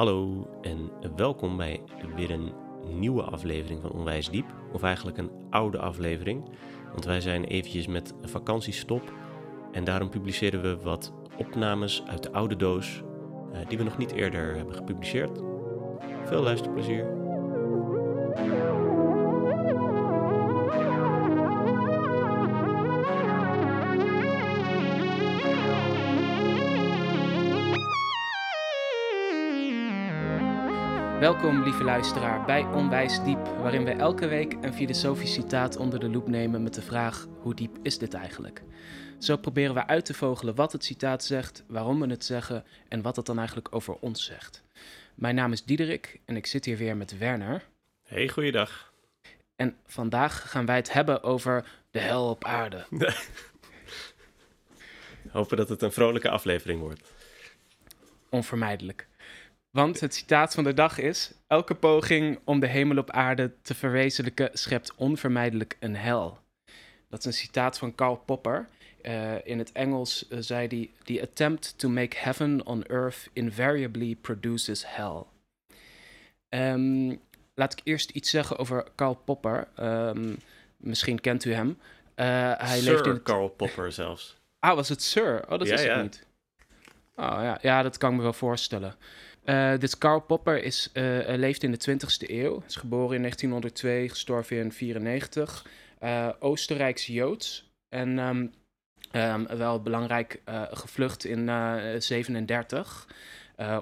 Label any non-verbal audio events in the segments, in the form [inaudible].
Hallo en welkom bij weer een nieuwe aflevering van Onwijs Diep. Of eigenlijk een oude aflevering, want wij zijn eventjes met vakantiestop. En daarom publiceren we wat opnames uit de oude doos eh, die we nog niet eerder hebben gepubliceerd. Veel luisterplezier. Welkom, lieve luisteraar, bij Onwijs Diep, waarin we elke week een filosofisch citaat onder de loep nemen met de vraag: hoe diep is dit eigenlijk? Zo proberen we uit te vogelen wat het citaat zegt, waarom we het zeggen en wat het dan eigenlijk over ons zegt. Mijn naam is Diederik en ik zit hier weer met Werner. Hey, goeiedag. En vandaag gaan wij het hebben over de hel op aarde. [laughs] Hopen dat het een vrolijke aflevering wordt. Onvermijdelijk. Want het citaat van de dag is: Elke poging om de hemel op aarde te verwezenlijken schept onvermijdelijk een hel. Dat is een citaat van Karl Popper. Uh, in het Engels uh, zei hij: The attempt to make heaven on earth invariably produces hell. Um, laat ik eerst iets zeggen over Karl Popper. Um, misschien kent u hem. Uh, hij Sir leeft in Karl Popper zelfs. Ah, was het Sir? Oh, dat ja, is het niet. Oh ja. ja, dat kan ik me wel voorstellen. Uh, dit Karl Popper is, uh, leeft in de 20e eeuw. Is geboren in 1902, gestorven in 1994. Uh, Oostenrijks-Joods. En um, um, wel belangrijk gevlucht in 1937.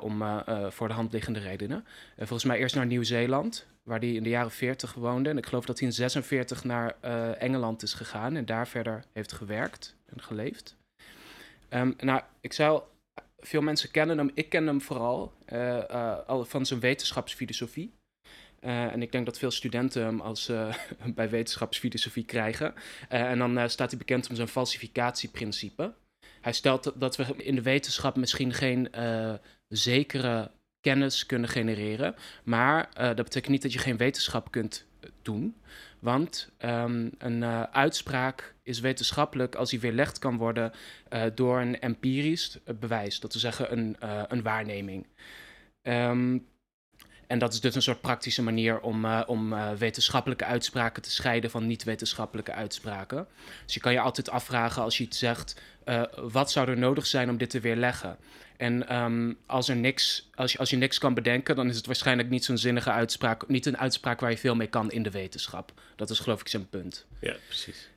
om voor de hand liggende redenen. volgens mij eerst naar Nieuw-Zeeland, waar hij in de jaren 40 woonde. En ik geloof dat hij in 46 naar Engeland is gegaan en daar verder heeft gewerkt en geleefd. Um, nou, ik zou veel mensen kennen hem. Ik ken hem vooral uh, al van zijn wetenschapsfilosofie. Uh, en ik denk dat veel studenten hem als, [laughs] bij wetenschapsfilosofie krijgen. en dan staat hij bekend om zijn falsificatieprincipe. Hij stelt dat we in de wetenschap misschien geen zekere kennis kunnen genereren. Maar dat betekent niet dat je geen wetenschap kunt doen. Want um, een uh, uitspraak is wetenschappelijk als die weerlegd kan worden uh, door een empirisch bewijs. Dat wil zeggen een, uh, een waarneming. Um, en dat is dus een soort praktische manier om, om wetenschappelijke uitspraken te scheiden van niet-wetenschappelijke uitspraken. Dus je kan je altijd afvragen als je iets zegt, wat zou er nodig zijn om dit te weerleggen? En um, als, er niks, als, als je niks kan bedenken, dan is het waarschijnlijk niet zo'n zinnige uitspraak. Niet een uitspraak waar je veel mee kan in de wetenschap. Dat is geloof ik zijn punt. Ja, precies.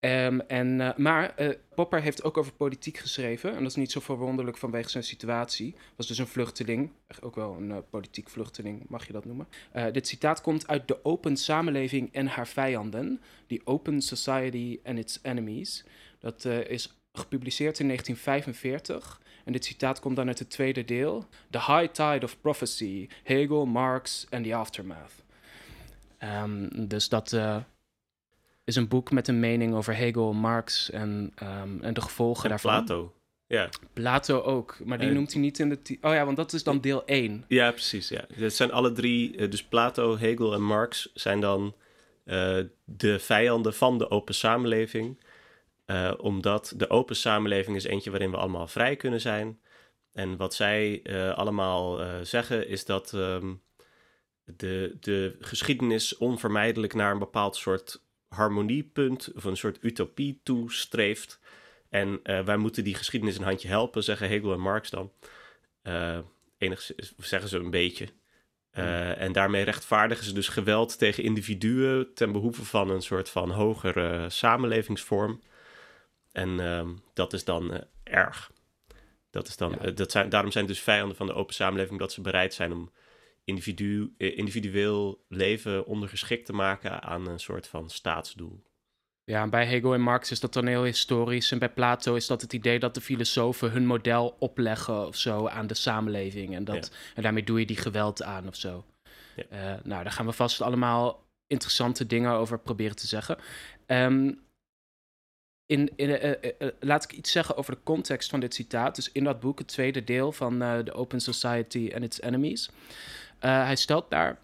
Um, en, uh, maar uh, Popper heeft ook over politiek geschreven. En dat is niet zo verwonderlijk vanwege zijn situatie. Was dus een vluchteling. Ook wel een uh, politiek vluchteling, mag je dat noemen. dit citaat komt uit De Open Samenleving en haar vijanden. The Open Society and its Enemies. Dat is gepubliceerd in 1945. En dit citaat komt dan uit het tweede deel. The High Tide of Prophecy, Hegel, Marx and the Aftermath. Um, dus dat is een boek met een mening over Hegel, Marx en, um, en de gevolgen en daarvan. Plato. Ja. Plato ook, maar die noemt hij niet in de... Oh ja, want dat is dan deel 1. Ja, precies. Ja. Het zijn alle drie, eh, dus Plato, Hegel en Marx zijn dan uh, de vijanden van de open samenleving. Uh, omdat de open samenleving is eentje waarin we allemaal vrij kunnen zijn. En wat zij uh, allemaal zeggen is dat um, de, de geschiedenis onvermijdelijk naar een bepaald soort harmoniepunt of een soort utopie toestreeft. En wij moeten die geschiedenis een handje helpen, zeggen Hegel en Marx dan. enigszins zeggen ze een beetje. en daarmee rechtvaardigen ze dus geweld tegen individuen ten behoeve van een soort van hogere samenlevingsvorm. En uh, dat is dan uh, erg. Dat is dan, ja. uh, dat zijn, daarom zijn dus vijanden van de open samenleving dat ze bereid zijn om individu, eh, individueel leven ondergeschikt te maken aan een soort van staatsdoel. Ja, bij Hegel en Marx is dat dan heel historisch. En bij Plato is dat het idee dat de filosofen hun model opleggen of zo aan de samenleving. En, dat, ja. en daarmee doe je die geweld aan of zo. Ja. Uh, nou, daar gaan we vast allemaal interessante dingen over proberen te zeggen. Um, in, in, uh, uh, laat ik iets zeggen over de context van dit citaat. Dus in dat boek, het tweede deel van The Open Society and Its Enemies. Hij stelt daar.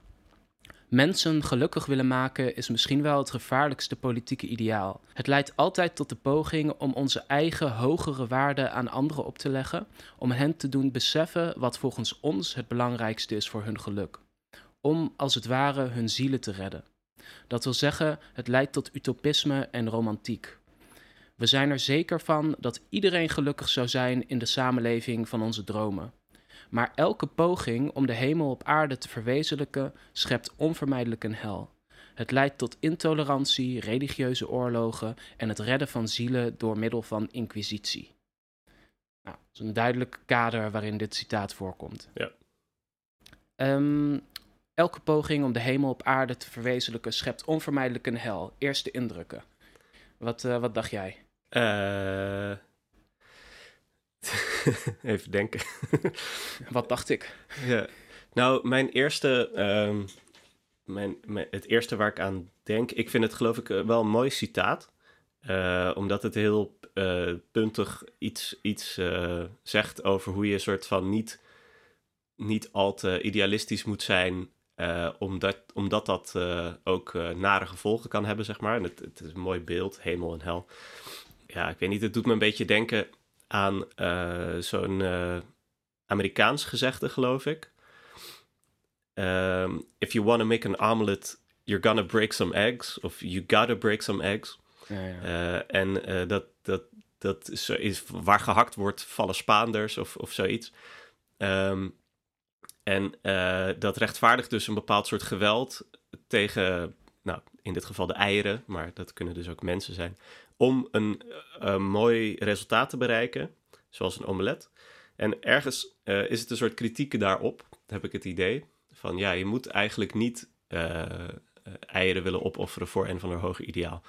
Mensen gelukkig willen maken is misschien wel het gevaarlijkste politieke ideaal. Het leidt altijd tot de poging om onze eigen hogere waarden aan anderen op te leggen, om hen te doen beseffen wat volgens ons het belangrijkste is voor hun geluk. Om als het ware hun zielen te redden. Dat wil zeggen, het leidt tot utopisme en romantiek. We zijn er zeker van dat iedereen gelukkig zou zijn in de samenleving van onze dromen. Maar elke poging om de hemel op aarde te verwezenlijken schept onvermijdelijk een hel. Het leidt tot intolerantie, religieuze oorlogen en het redden van zielen door middel van inquisitie. Nou, dat is een duidelijk kader waarin dit citaat voorkomt. Ja. Um, elke poging om de hemel op aarde te verwezenlijken schept onvermijdelijk een hel. Eerste indrukken. Wat, uh, wat dacht jij? Uh... [laughs] Even denken. [laughs] Wat dacht ik? Ja. Nou, mijn eerste, um, mijn, het eerste waar ik aan denk, ik vind het geloof ik eh, wel een mooi citaat. Uh, omdat het heel uh, puntig iets, iets uh, zegt over hoe je een soort van niet, niet al te idealistisch moet zijn. omdat, omdat dat ook nare gevolgen kan hebben, zeg maar. En het, het is een mooi beeld, hemel en hel. Ja, ik weet niet, het doet me een beetje denken aan uh, zo'n uh, Amerikaans gezegde, geloof ik. Um, if you want to make an omelet, you're gonna break some eggs. Of you gotta break some eggs. Ja, ja. Uh, en dat, dat, dat is, is, waar gehakt wordt, vallen Spaanders of, of zoiets. Um, en dat rechtvaardigt dus een bepaald soort geweld tegen, nou, in dit geval de eieren, maar dat kunnen dus ook mensen zijn om een, een mooi resultaat te bereiken, zoals een omelet. En ergens uh, is het een soort kritiek daarop, heb ik het idee. Van ja, je moet eigenlijk niet eieren willen opofferen voor een van een hoger ideaal.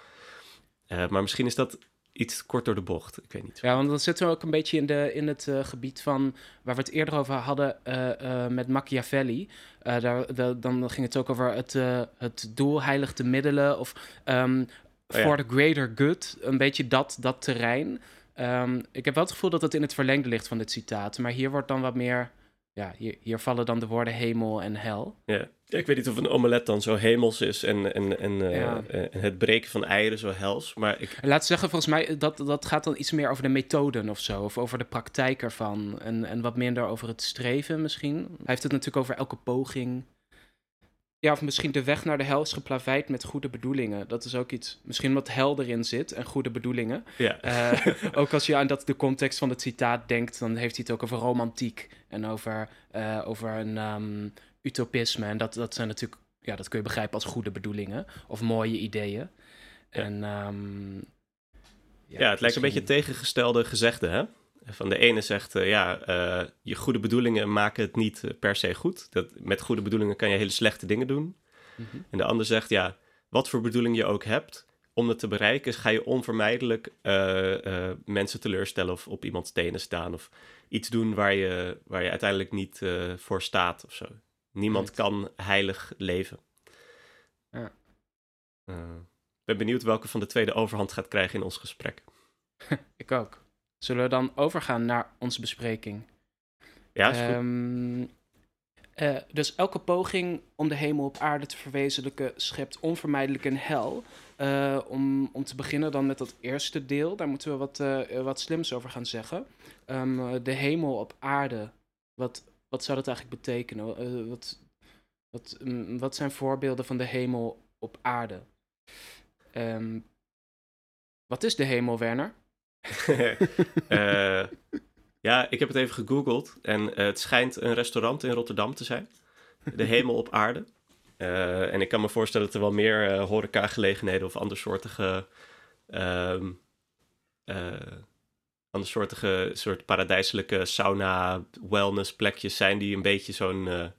Maar misschien is dat iets kort door de bocht. Ik weet niet. Ja, want dan zitten we ook een beetje in, de, in het gebied van waar we het eerder over hadden met Machiavelli. daar, dan ging het ook over het, het doel heiligt de middelen. Of um, for the greater good. Een beetje dat, dat terrein. Um, ik heb wel het gevoel dat het in het verlengde ligt van dit citaat. Maar hier wordt dan wat meer... Ja, hier, hier vallen dan de woorden hemel en hel. Ja. ja ik weet niet of een omelet dan zo hemels is en, en, en, uh, ja. en het breken van eieren zo hels. Maar ik... Laat zeggen, volgens mij, dat, dat gaat dan iets meer over de methoden of zo. Of over de praktijk ervan. En, en wat minder over het streven misschien. Hij heeft het natuurlijk over elke poging ja, of misschien de weg naar de hel is geplaveid met goede bedoelingen. Dat is ook iets, misschien wat hel erin zit en goede bedoelingen. Ja. Uh, ook als je aan dat, de context van het citaat denkt, dan heeft hij het ook over romantiek en over, uh, over een um, utopisme. En dat, dat zijn natuurlijk, ja, dat kun je begrijpen als goede bedoelingen of mooie ideeën. Ja. En, um, ja, ja, het lijkt een beetje tegengestelde gezegde, hè? Van de ene zegt, uh, ja, uh, je goede bedoelingen maken het niet uh, per se goed. Dat, met goede bedoelingen kan je hele slechte dingen doen. Mm -hmm. En de ander zegt, ja, wat voor bedoeling je ook hebt, om dat te bereiken, ga je onvermijdelijk mensen teleurstellen of op iemands tenen staan. Of iets doen waar je, waar je uiteindelijk niet voor staat of zo. Niemand right. kan heilig leven. Ja. Ik ben benieuwd welke van de tweede overhand gaat krijgen in ons gesprek. [laughs] Ik ook. Zullen we dan overgaan naar onze bespreking? Ja, is um, uh, dus elke poging om de hemel op aarde te verwezenlijken schept onvermijdelijk een hel. Uh, om, om te beginnen dan met dat eerste deel, daar moeten we wat, uh, wat slims over gaan zeggen. Um, de hemel op aarde, wat, wat zou dat eigenlijk betekenen? wat, wat, um, wat zijn voorbeelden van de hemel op aarde? Um, wat is de hemel, Werner? Uh, [laughs] ja, ik heb het even gegoogeld en uh, het schijnt een restaurant in Rotterdam te zijn. De hemel op aarde. Uh, en ik kan me voorstellen dat er wel meer horeca-gelegenheden of andersoortige, um, andersoortige soort paradijselijke sauna, wellness plekjes zijn die een beetje zo'n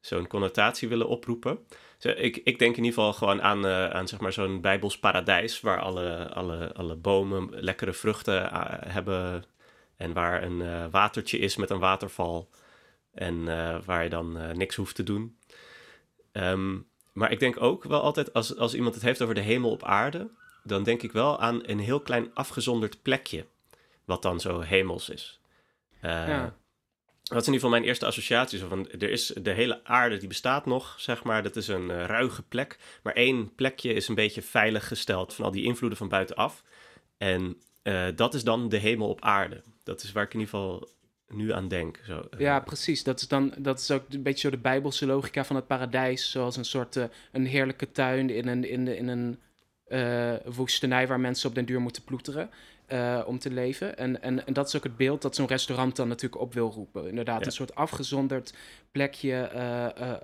zo'n connotatie willen oproepen. Ik, ik denk in ieder geval gewoon aan, uh, aan zeg maar zo'n bijbels paradijs... waar alle, alle, alle bomen lekkere vruchten uh, hebben... en waar een uh, watertje is met een waterval... en waar je dan niks hoeft te doen. Um, maar ik denk ook wel altijd, als, als iemand het heeft over de hemel op aarde... dan denk ik wel aan een heel klein afgezonderd plekje... wat dan zo hemels is. Ja. Dat is in ieder geval mijn eerste associatie. Zo van, er is de hele aarde die bestaat nog, zeg maar. Dat is een uh, ruige plek. Maar één plekje is een beetje veilig gesteld van al die invloeden van buitenaf. En uh, dat is dan de hemel op aarde. Dat is waar ik in ieder geval nu aan denk. Zo. Ja, precies. Dat is, dan, dat is ook een beetje zo de bijbelse logica van het paradijs. Zoals een soort een heerlijke tuin in een, in de, in een woestenij waar mensen op den duur moeten ploeteren. Uh, om te leven. En, en, en dat is ook het beeld dat zo'n restaurant dan natuurlijk op wil roepen. Inderdaad, ja. een soort afgezonderd plekje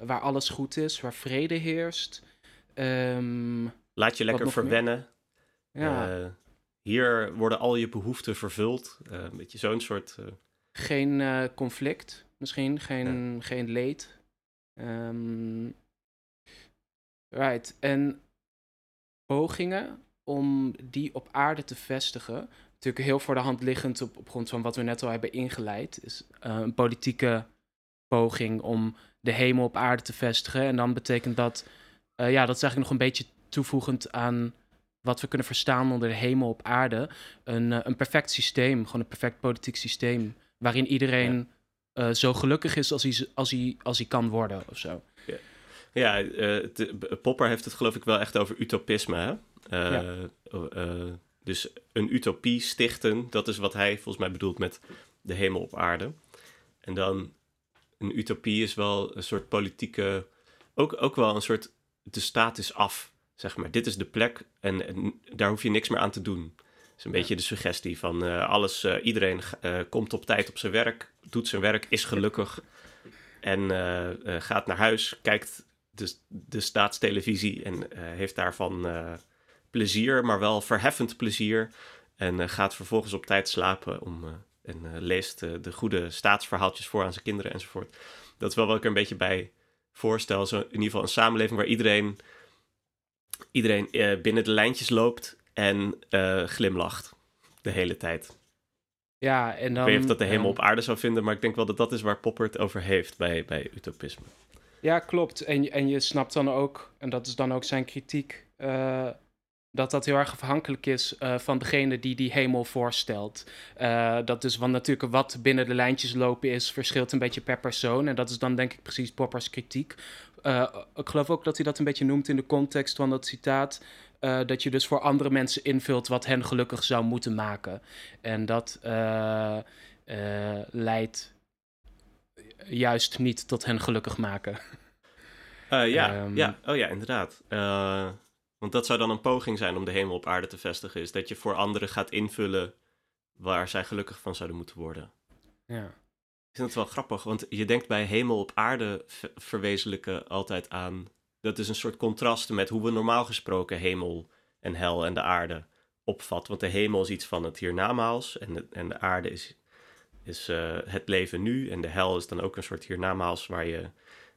waar alles goed is, waar vrede heerst. Um, Laat je lekker verwennen. Ja. hier worden al je behoeften vervuld. een beetje zo'n soort geen conflict, misschien, geen, ja. geen leed. Um, right, en pogingen om die op aarde te vestigen, natuurlijk heel voor de hand liggend op, op grond van wat we net al hebben ingeleid, is uh, een politieke poging om de hemel op aarde te vestigen. En dan betekent dat, uh, ja, dat is eigenlijk nog een beetje toevoegend aan wat we kunnen verstaan onder de hemel op aarde. Een, een perfect systeem, gewoon een perfect politiek systeem waarin iedereen ja. zo gelukkig is als hij, als, hij, als hij kan worden of zo. Ja, ja Popper heeft het geloof ik wel echt over utopisme. Hè? Uh, ja. dus een utopie stichten, dat is wat hij volgens mij bedoelt met de hemel op aarde. En dan een utopie is wel een soort politieke, ook, ook wel een soort, de staat is af, zeg maar. Dit is de plek en, en daar hoef je niks meer aan te doen is een beetje de suggestie van uh, alles, uh, iedereen uh, komt op tijd op zijn werk, doet zijn werk, is gelukkig en gaat naar huis, kijkt de, de staatstelevisie en heeft daarvan plezier, maar wel verheffend plezier. En gaat vervolgens op tijd slapen om, en leest de goede staatsverhaaltjes voor aan zijn kinderen enzovoort. Dat is wel wat ik er een beetje bij voorstel. Zo in ieder geval een samenleving waar iedereen, iedereen binnen de lijntjes loopt en uh, glimlacht de hele tijd. Ja, en dan... Ik weet niet of dat de hemel op aarde zou vinden, maar ik denk wel dat dat is waar Popper het over heeft bij, bij utopisme. Ja, klopt. En, en je snapt dan ook, en dat is dan ook zijn kritiek, uh, dat dat heel erg afhankelijk is uh, van degene die die hemel voorstelt. Uh, dat dus, want natuurlijk wat binnen de lijntjes lopen is, verschilt een beetje per persoon. En dat is dan denk ik precies Poppers kritiek. Uh, ik geloof ook dat hij dat een beetje noemt in de context van dat citaat. Dat je dus voor andere mensen invult wat hen gelukkig zou moeten maken. En dat leidt juist niet tot hen gelukkig maken. ja, um, ja, oh ja, inderdaad. Want dat zou dan een poging zijn om de hemel op aarde te vestigen. Is dat je voor anderen gaat invullen waar zij gelukkig van zouden moeten worden. Ja. Ik vind het wel grappig, want je denkt bij hemel op aarde verwezenlijken altijd aan dat is een soort contrast met hoe we normaal gesproken hemel en hel en de aarde opvatten. Want de hemel is iets van het hiernamaals en de, en de aarde is, is uh, het leven nu. En de hel is dan ook een soort hiernamaals waar je,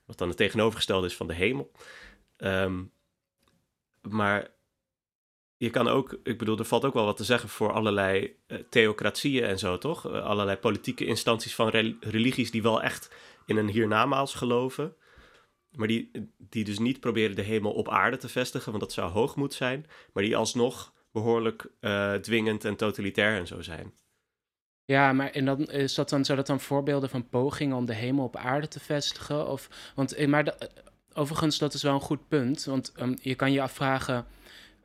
wat dan het tegenovergestelde is van de hemel. Um, maar je kan ook, ik bedoel, er valt ook wel wat te zeggen voor allerlei uh, theocratieën en zo, toch? Uh, allerlei politieke instanties van religies die wel echt in een hiernamaals geloven maar die, die dus niet proberen de hemel op aarde te vestigen, want dat zou hoogmoed zijn, maar die alsnog behoorlijk uh, dwingend en totalitair en zo zijn. Ja, maar en dan, is dat dan, zou dat dan voorbeelden van pogingen om de hemel op aarde te vestigen? Of, want, eh, maar overigens, dat is wel een goed punt, want um, je kan je afvragen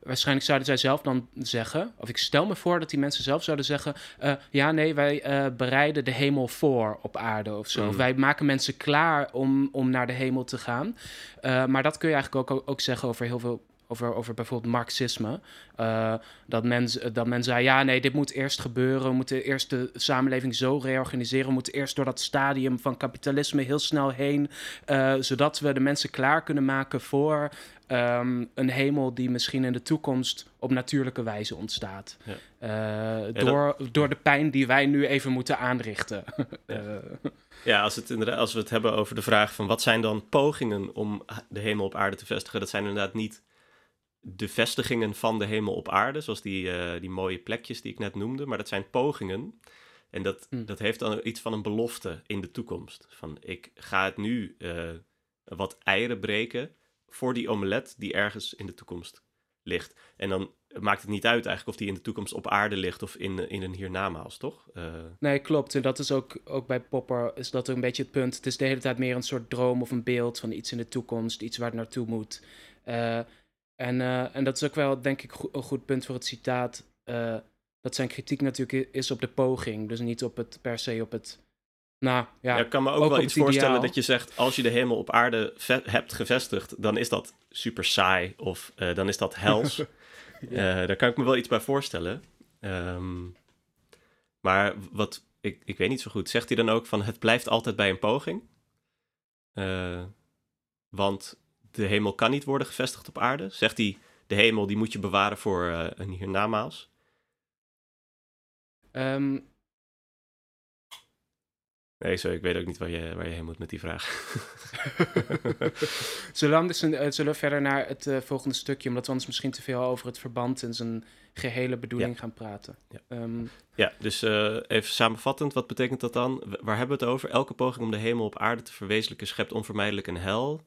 waarschijnlijk zouden zij zelf dan zeggen, of ik stel me voor dat die mensen zelf zouden zeggen: uh, ja, nee, wij uh, bereiden de hemel voor op aarde of zo. Of mm. wij maken mensen klaar om, om naar de hemel te gaan. Uh, maar dat kun je eigenlijk ook, ook zeggen over heel veel over, over bijvoorbeeld marxisme. Uh, dat, men, dat men zei, ja nee, dit moet eerst gebeuren. We moeten eerst de samenleving zo reorganiseren. We moeten eerst door dat stadium van kapitalisme heel snel heen. Uh, zodat we de mensen klaar kunnen maken voor um, een hemel die misschien in de toekomst op natuurlijke wijze ontstaat. Ja. Uh, door, dat... door de pijn die wij nu even moeten aanrichten. [laughs] Ja. ja, als, het inderdaad, als we het hebben over de vraag van wat zijn dan pogingen om de hemel op aarde te vestigen, dat zijn inderdaad niet de vestigingen van de hemel op aarde, zoals die, uh, die mooie plekjes die ik net noemde, maar dat zijn pogingen. En dat, hm. dat heeft dan iets van een belofte in de toekomst. Van ik ga het nu uh, wat eieren breken voor die omelet die ergens in de toekomst ligt. En dan maakt het niet uit eigenlijk of die in de toekomst op aarde ligt of in, in een hiernamaals, toch? Uh... Nee, klopt. En dat is ook, ook bij Popper is dat een beetje het punt. Het is de hele tijd meer een soort droom of een beeld van iets in de toekomst, iets waar het naartoe moet. Uh, en, uh, en dat is ook wel, denk ik, een goed punt voor het citaat. dat zijn kritiek natuurlijk is op de poging, dus niet op het per se op het nou, ja, ik kan me ook, wel iets voorstellen dat je zegt, als je de hemel op aarde hebt gevestigd, dan is dat super saai of uh, dan is dat hels. [laughs] ja. uh, daar kan ik me wel iets bij voorstellen. Um, maar wat, ik, ik weet niet zo goed, zegt hij dan ook van het blijft altijd bij een poging? Uh, want de hemel kan niet worden gevestigd op aarde. Zegt hij, de hemel die moet je bewaren voor een hiernamaals? Um, Nee, zo, ik weet ook niet waar je, waar je heen moet met die vraag. zullen, we uh, zullen we verder naar het uh, volgende stukje, omdat we anders misschien te veel over het verband en zijn gehele bedoeling gaan praten. Ja, um, ja dus uh, even samenvattend, wat betekent dat dan? Waar hebben we het over? Elke poging om de hemel op aarde te verwezenlijken schept onvermijdelijk een hel.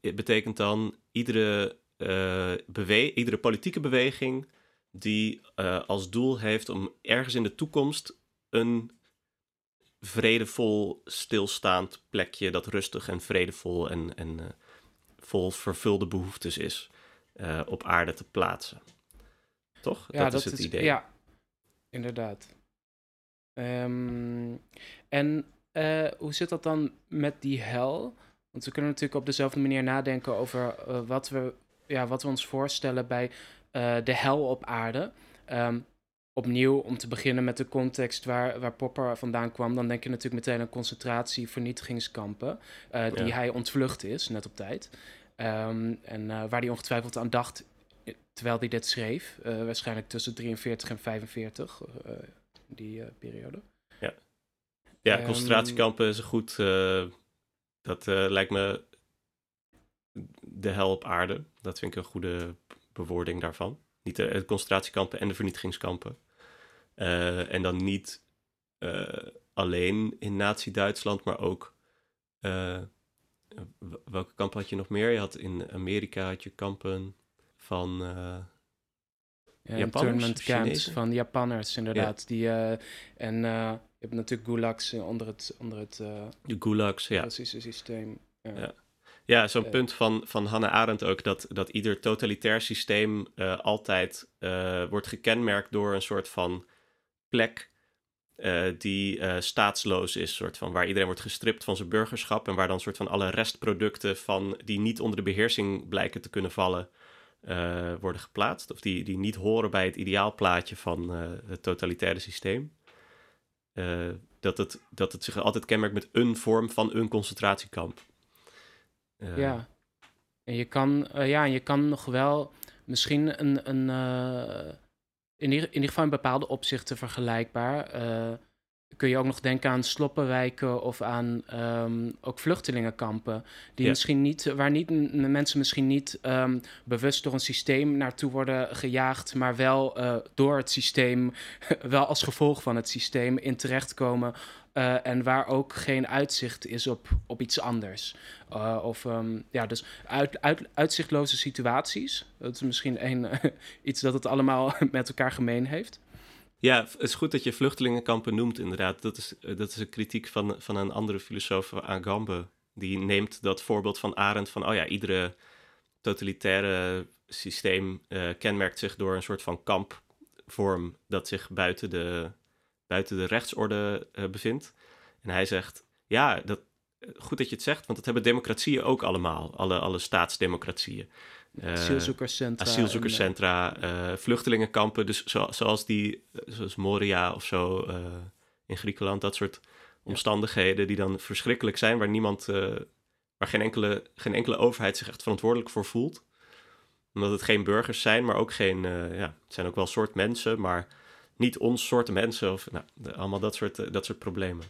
Het betekent dan iedere, bewe iedere politieke beweging die als doel heeft om ergens in de toekomst een vredevol stilstaand plekje dat rustig en vredevol en, en uh, vol vervulde behoeftes is uh, op aarde te plaatsen. Toch? Ja, dat, dat is het idee. Ja, inderdaad. Um, en uh, hoe zit dat dan met die hel? Want we kunnen natuurlijk op dezelfde manier nadenken over wat, we, ja, wat we ons voorstellen bij de hel op aarde. Um, opnieuw, om te beginnen met de context waar, waar Popper vandaan kwam, dan denk je natuurlijk meteen aan concentratie-vernietigingskampen, uh, die hij ontvlucht is, net op tijd. Um, en waar hij ongetwijfeld aan dacht terwijl hij dit schreef, waarschijnlijk tussen 43 en 45, die periode. Ja, ja um, concentratiekampen is goed, dat lijkt me de hel op aarde. Dat vind ik een goede bewoording daarvan. Niet de, de concentratiekampen en de vernietigingskampen. Uh, en dan niet alleen in Nazi-Duitsland, maar ook. Welke kampen had je nog meer? Je had in Amerika had je kampen van. Ja, internment camps van Japanners, inderdaad. Ja. Die, en je hebt natuurlijk gulags onder het. Onder het de gulags, ja. Russische systeem. ja. Ja, zo'n punt van, van Hannah Arendt ook, dat, dat ieder totalitair systeem uh, altijd uh, wordt gekenmerkt door een soort van plek die staatsloos is, soort van, waar iedereen wordt gestript van zijn burgerschap en waar dan soort van alle restproducten van, die niet onder de beheersing blijken te kunnen vallen, uh, worden geplaatst. Of die, die niet horen bij het ideaalplaatje van het totalitaire systeem. dat, het, dat het zich altijd kenmerkt met een vorm van een concentratiekamp. ja. En je kan, ja, je kan nog wel misschien een, een in ieder, in ieder geval in bepaalde opzichten vergelijkbaar. Kun je ook nog denken aan sloppenwijken of aan um, ook vluchtelingenkampen. Die misschien niet, waar niet, mensen misschien niet um, bewust door een systeem naartoe worden gejaagd, maar wel uh, door het systeem, [laughs] wel als gevolg van het systeem in terechtkomen uh, en waar ook geen uitzicht is op, op iets anders. Uh, of um, ja, dus uit, uit, uitzichtloze situaties. Dat is misschien een, [laughs] iets dat het allemaal [laughs] met elkaar gemeen heeft. Ja, het is goed dat je vluchtelingenkampen noemt, inderdaad. Dat is, dat is een kritiek van, van een andere filosoof, Agambe. Die neemt dat voorbeeld van Arendt van, oh ja, iedere totalitaire systeem uh, kenmerkt zich door een soort van kampvorm dat zich buiten de, buiten de rechtsorde uh, bevindt. En hij zegt, ja, dat, goed dat je het zegt, want dat hebben democratieën ook allemaal, alle, alle staatsdemocratieën. Asielzoekerscentra. Asielzoekerscentra, uh, vluchtelingenkampen, dus zo, zoals die, zoals Moria of zo in Griekenland, dat soort omstandigheden die dan verschrikkelijk zijn, waar niemand, waar geen enkele, geen enkele overheid zich echt verantwoordelijk voor voelt. Omdat het geen burgers zijn, maar ook geen, ja, het zijn ook wel soort mensen, maar niet ons soort mensen of nou, allemaal dat soort, dat soort problemen.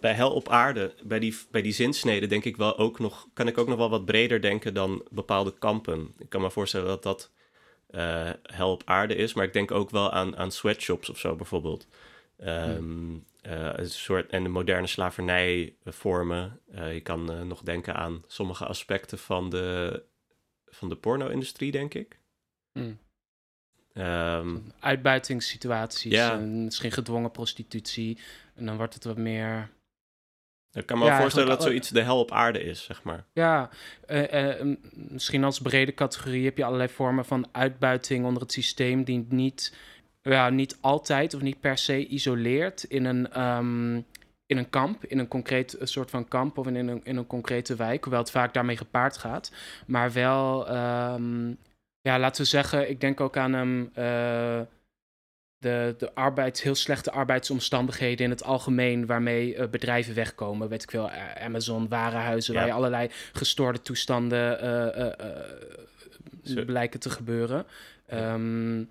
Bij hel op aarde, bij die, bij die zinsnede, denk ik wel ook nog, kan ik ook nog wel wat breder denken dan bepaalde kampen. Ik kan me voorstellen dat dat uh, hel op aarde is, maar ik denk ook wel aan, aan sweatshops of zo bijvoorbeeld. Um, uh, een soort, en de moderne slavernijvormen. Uh, je kan nog denken aan sommige aspecten van de van de porno-industrie, denk ik. Hmm. Um, Uitbuitingssituaties, ja. en misschien gedwongen prostitutie. En dan wordt het wat meer ik kan me ja, voorstellen dat zoiets de hel op aarde is, zeg maar. Ja, uh, uh, misschien als brede categorie heb je allerlei vormen van uitbuiting onder het systeem die niet, ja, niet altijd of niet per se isoleert in een, um, in een kamp, in een concreet soort van kamp of in een, in een concrete wijk, hoewel het vaak daarmee gepaard gaat. Maar wel, um, ja, laten we zeggen, ik denk ook aan een. Uh, de, de arbeids, heel slechte arbeidsomstandigheden in het algemeen waarmee uh, bedrijven wegkomen. Weet ik veel, Amazon, warenhuizen, waar je allerlei gestoorde toestanden uh, blijken te gebeuren. Um,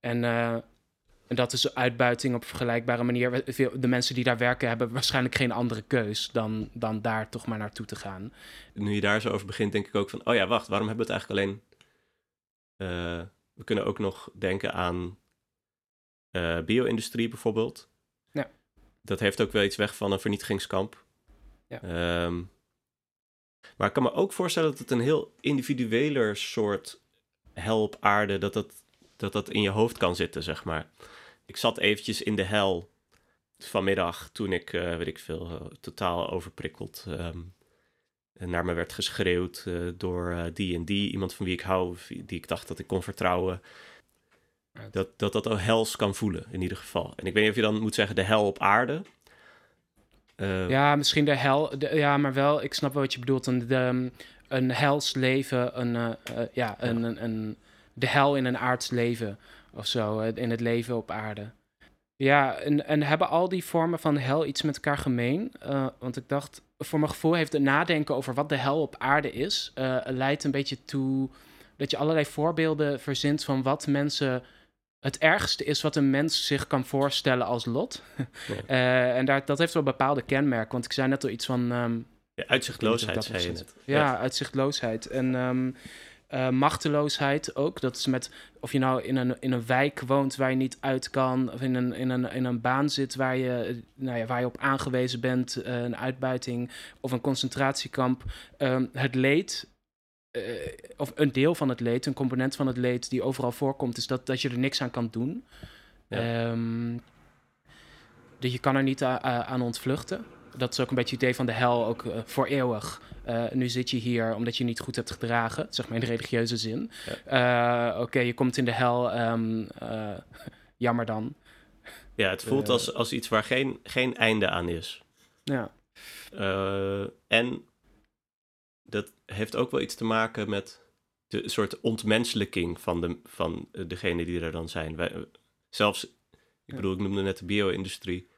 en, en dat is uitbuiting op vergelijkbare manier. De mensen die daar werken hebben waarschijnlijk geen andere keus dan, dan daar toch maar naartoe te gaan. Nu je daar zo over begint, denk ik ook van, oh ja, wacht, waarom hebben we het eigenlijk alleen... we kunnen ook nog denken aan uh, bio-industrie bijvoorbeeld. Ja. Dat heeft ook wel iets weg van een vernietigingskamp. Ja. Ehm, maar ik kan me ook voorstellen dat het een heel individueler soort hel op aarde, dat dat, dat dat in je hoofd kan zitten, zeg maar. Ik zat eventjes in de hel vanmiddag toen ik, uh, weet ik veel, uh, totaal overprikkeld um, naar me werd geschreeuwd uh, door die en die, iemand van wie ik hou, die ik dacht dat ik kon vertrouwen. Dat, dat dat al hels kan voelen, in ieder geval. En ik weet niet of je dan moet zeggen de hel op aarde. Uh, ja, misschien de hel. ja, maar wel, ik snap wel wat je bedoelt. Een, de, een hels leven, een, uh, uh, ja, een, een, een, de hel in een aards leven of zo. in het leven op aarde. Ja, en, en hebben al die vormen van hel iets met elkaar gemeen? want ik dacht, voor mijn gevoel heeft het nadenken over wat de hel op aarde is, leidt een beetje toe dat je allerlei voorbeelden verzint van wat mensen het ergste is wat een mens zich kan voorstellen als lot. [laughs] uh, en daar, dat heeft wel bepaalde kenmerken. Want ik zei net al iets van. Um, ja, uitzichtloosheid, zei je net. Ja, uitzichtloosheid. En um, uh, machteloosheid ook. Dat is met of je nou in een, in een wijk woont waar je niet uit kan, of in een, in een, in een baan zit waar je, nou ja, waar je op aangewezen bent, uh, een uitbuiting of een concentratiekamp. Um, het leed of een deel van het leed, een component van het leed die overal voorkomt, is dat, dat je er niks aan kan doen. Ja. Um, dus je kan er niet aan ontvluchten. Dat is ook een beetje het idee van de hel, ook uh, voor eeuwig. Uh, nu zit je hier omdat je niet goed hebt gedragen, zeg maar in de religieuze zin. Ja. Oké, okay, je komt in de hel, um, jammer dan. Ja, het voelt als, als iets waar geen, geen einde aan is. Ja. en dat heeft ook wel iets te maken met de soort ontmenselijking van, de, van degene die er dan zijn. Wij, zelfs, ik bedoel, ik noemde net de bio-industrie.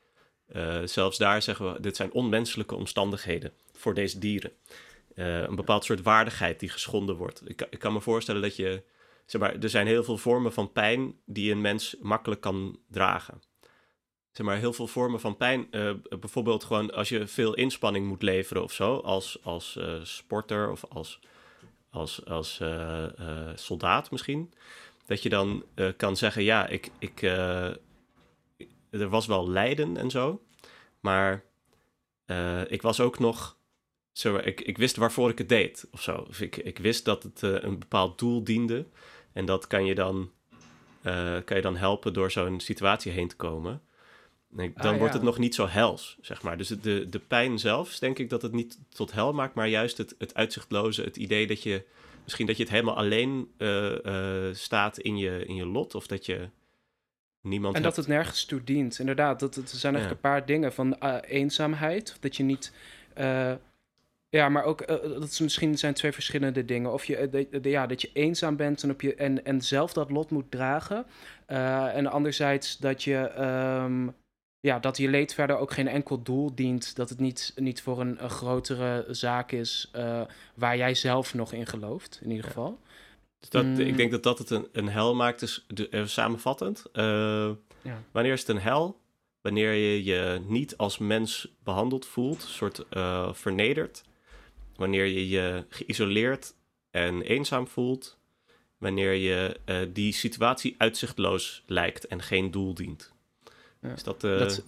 Uh, zelfs daar zeggen we, dit zijn onmenselijke omstandigheden voor deze dieren. Uh, een bepaald soort waardigheid die geschonden wordt. Ik, ik, kan me voorstellen dat je, zeg maar, er zijn heel veel vormen van pijn die een mens makkelijk kan dragen zeg maar, heel veel vormen van pijn. Uh, bijvoorbeeld gewoon als je veel inspanning moet leveren of zo, als, als uh, sporter of als, als, als uh, soldaat misschien. Dat je dan kan zeggen, ja, ik, ik, er was wel lijden en zo, maar ik was ook nog, zo, ik, ik wist waarvoor ik het deed of zo. Ik, ik wist dat het een bepaald doel diende en dat kan je dan, kan je dan helpen door zo'n situatie heen te komen. Nee, dan ah, wordt het nog niet zo hels, zeg maar. Dus de, de pijn zelf, denk ik dat het niet tot hel maakt, maar juist het, het uitzichtloze, het idee dat je misschien dat je het helemaal alleen uh, uh, staat in je, in je lot, of dat je niemand. En dat het nergens toe dient, inderdaad. Dat, dat er zijn eigenlijk een paar dingen van uh, eenzaamheid, dat je niet. ja, maar ook dat is misschien zijn twee verschillende dingen. Of je, de, de, ja, dat je eenzaam bent en, op je, en, en zelf dat lot moet dragen. en anderzijds dat je. Um, ja, dat je leed verder ook geen enkel doel dient. Dat het niet, niet voor een, een grotere zaak is uh, waar jij zelf nog in gelooft, in ieder geval. Dus dat, Ik mm. denk dat dat het een, een hel maakt, dus de, uh, samenvattend. Uh, ja. Wanneer is het een hel? Wanneer je je niet als mens behandeld voelt, een soort vernederd. Wanneer je je geïsoleerd en eenzaam voelt. Wanneer je die situatie uitzichtloos lijkt en geen doel dient. Is dat, uh... dat,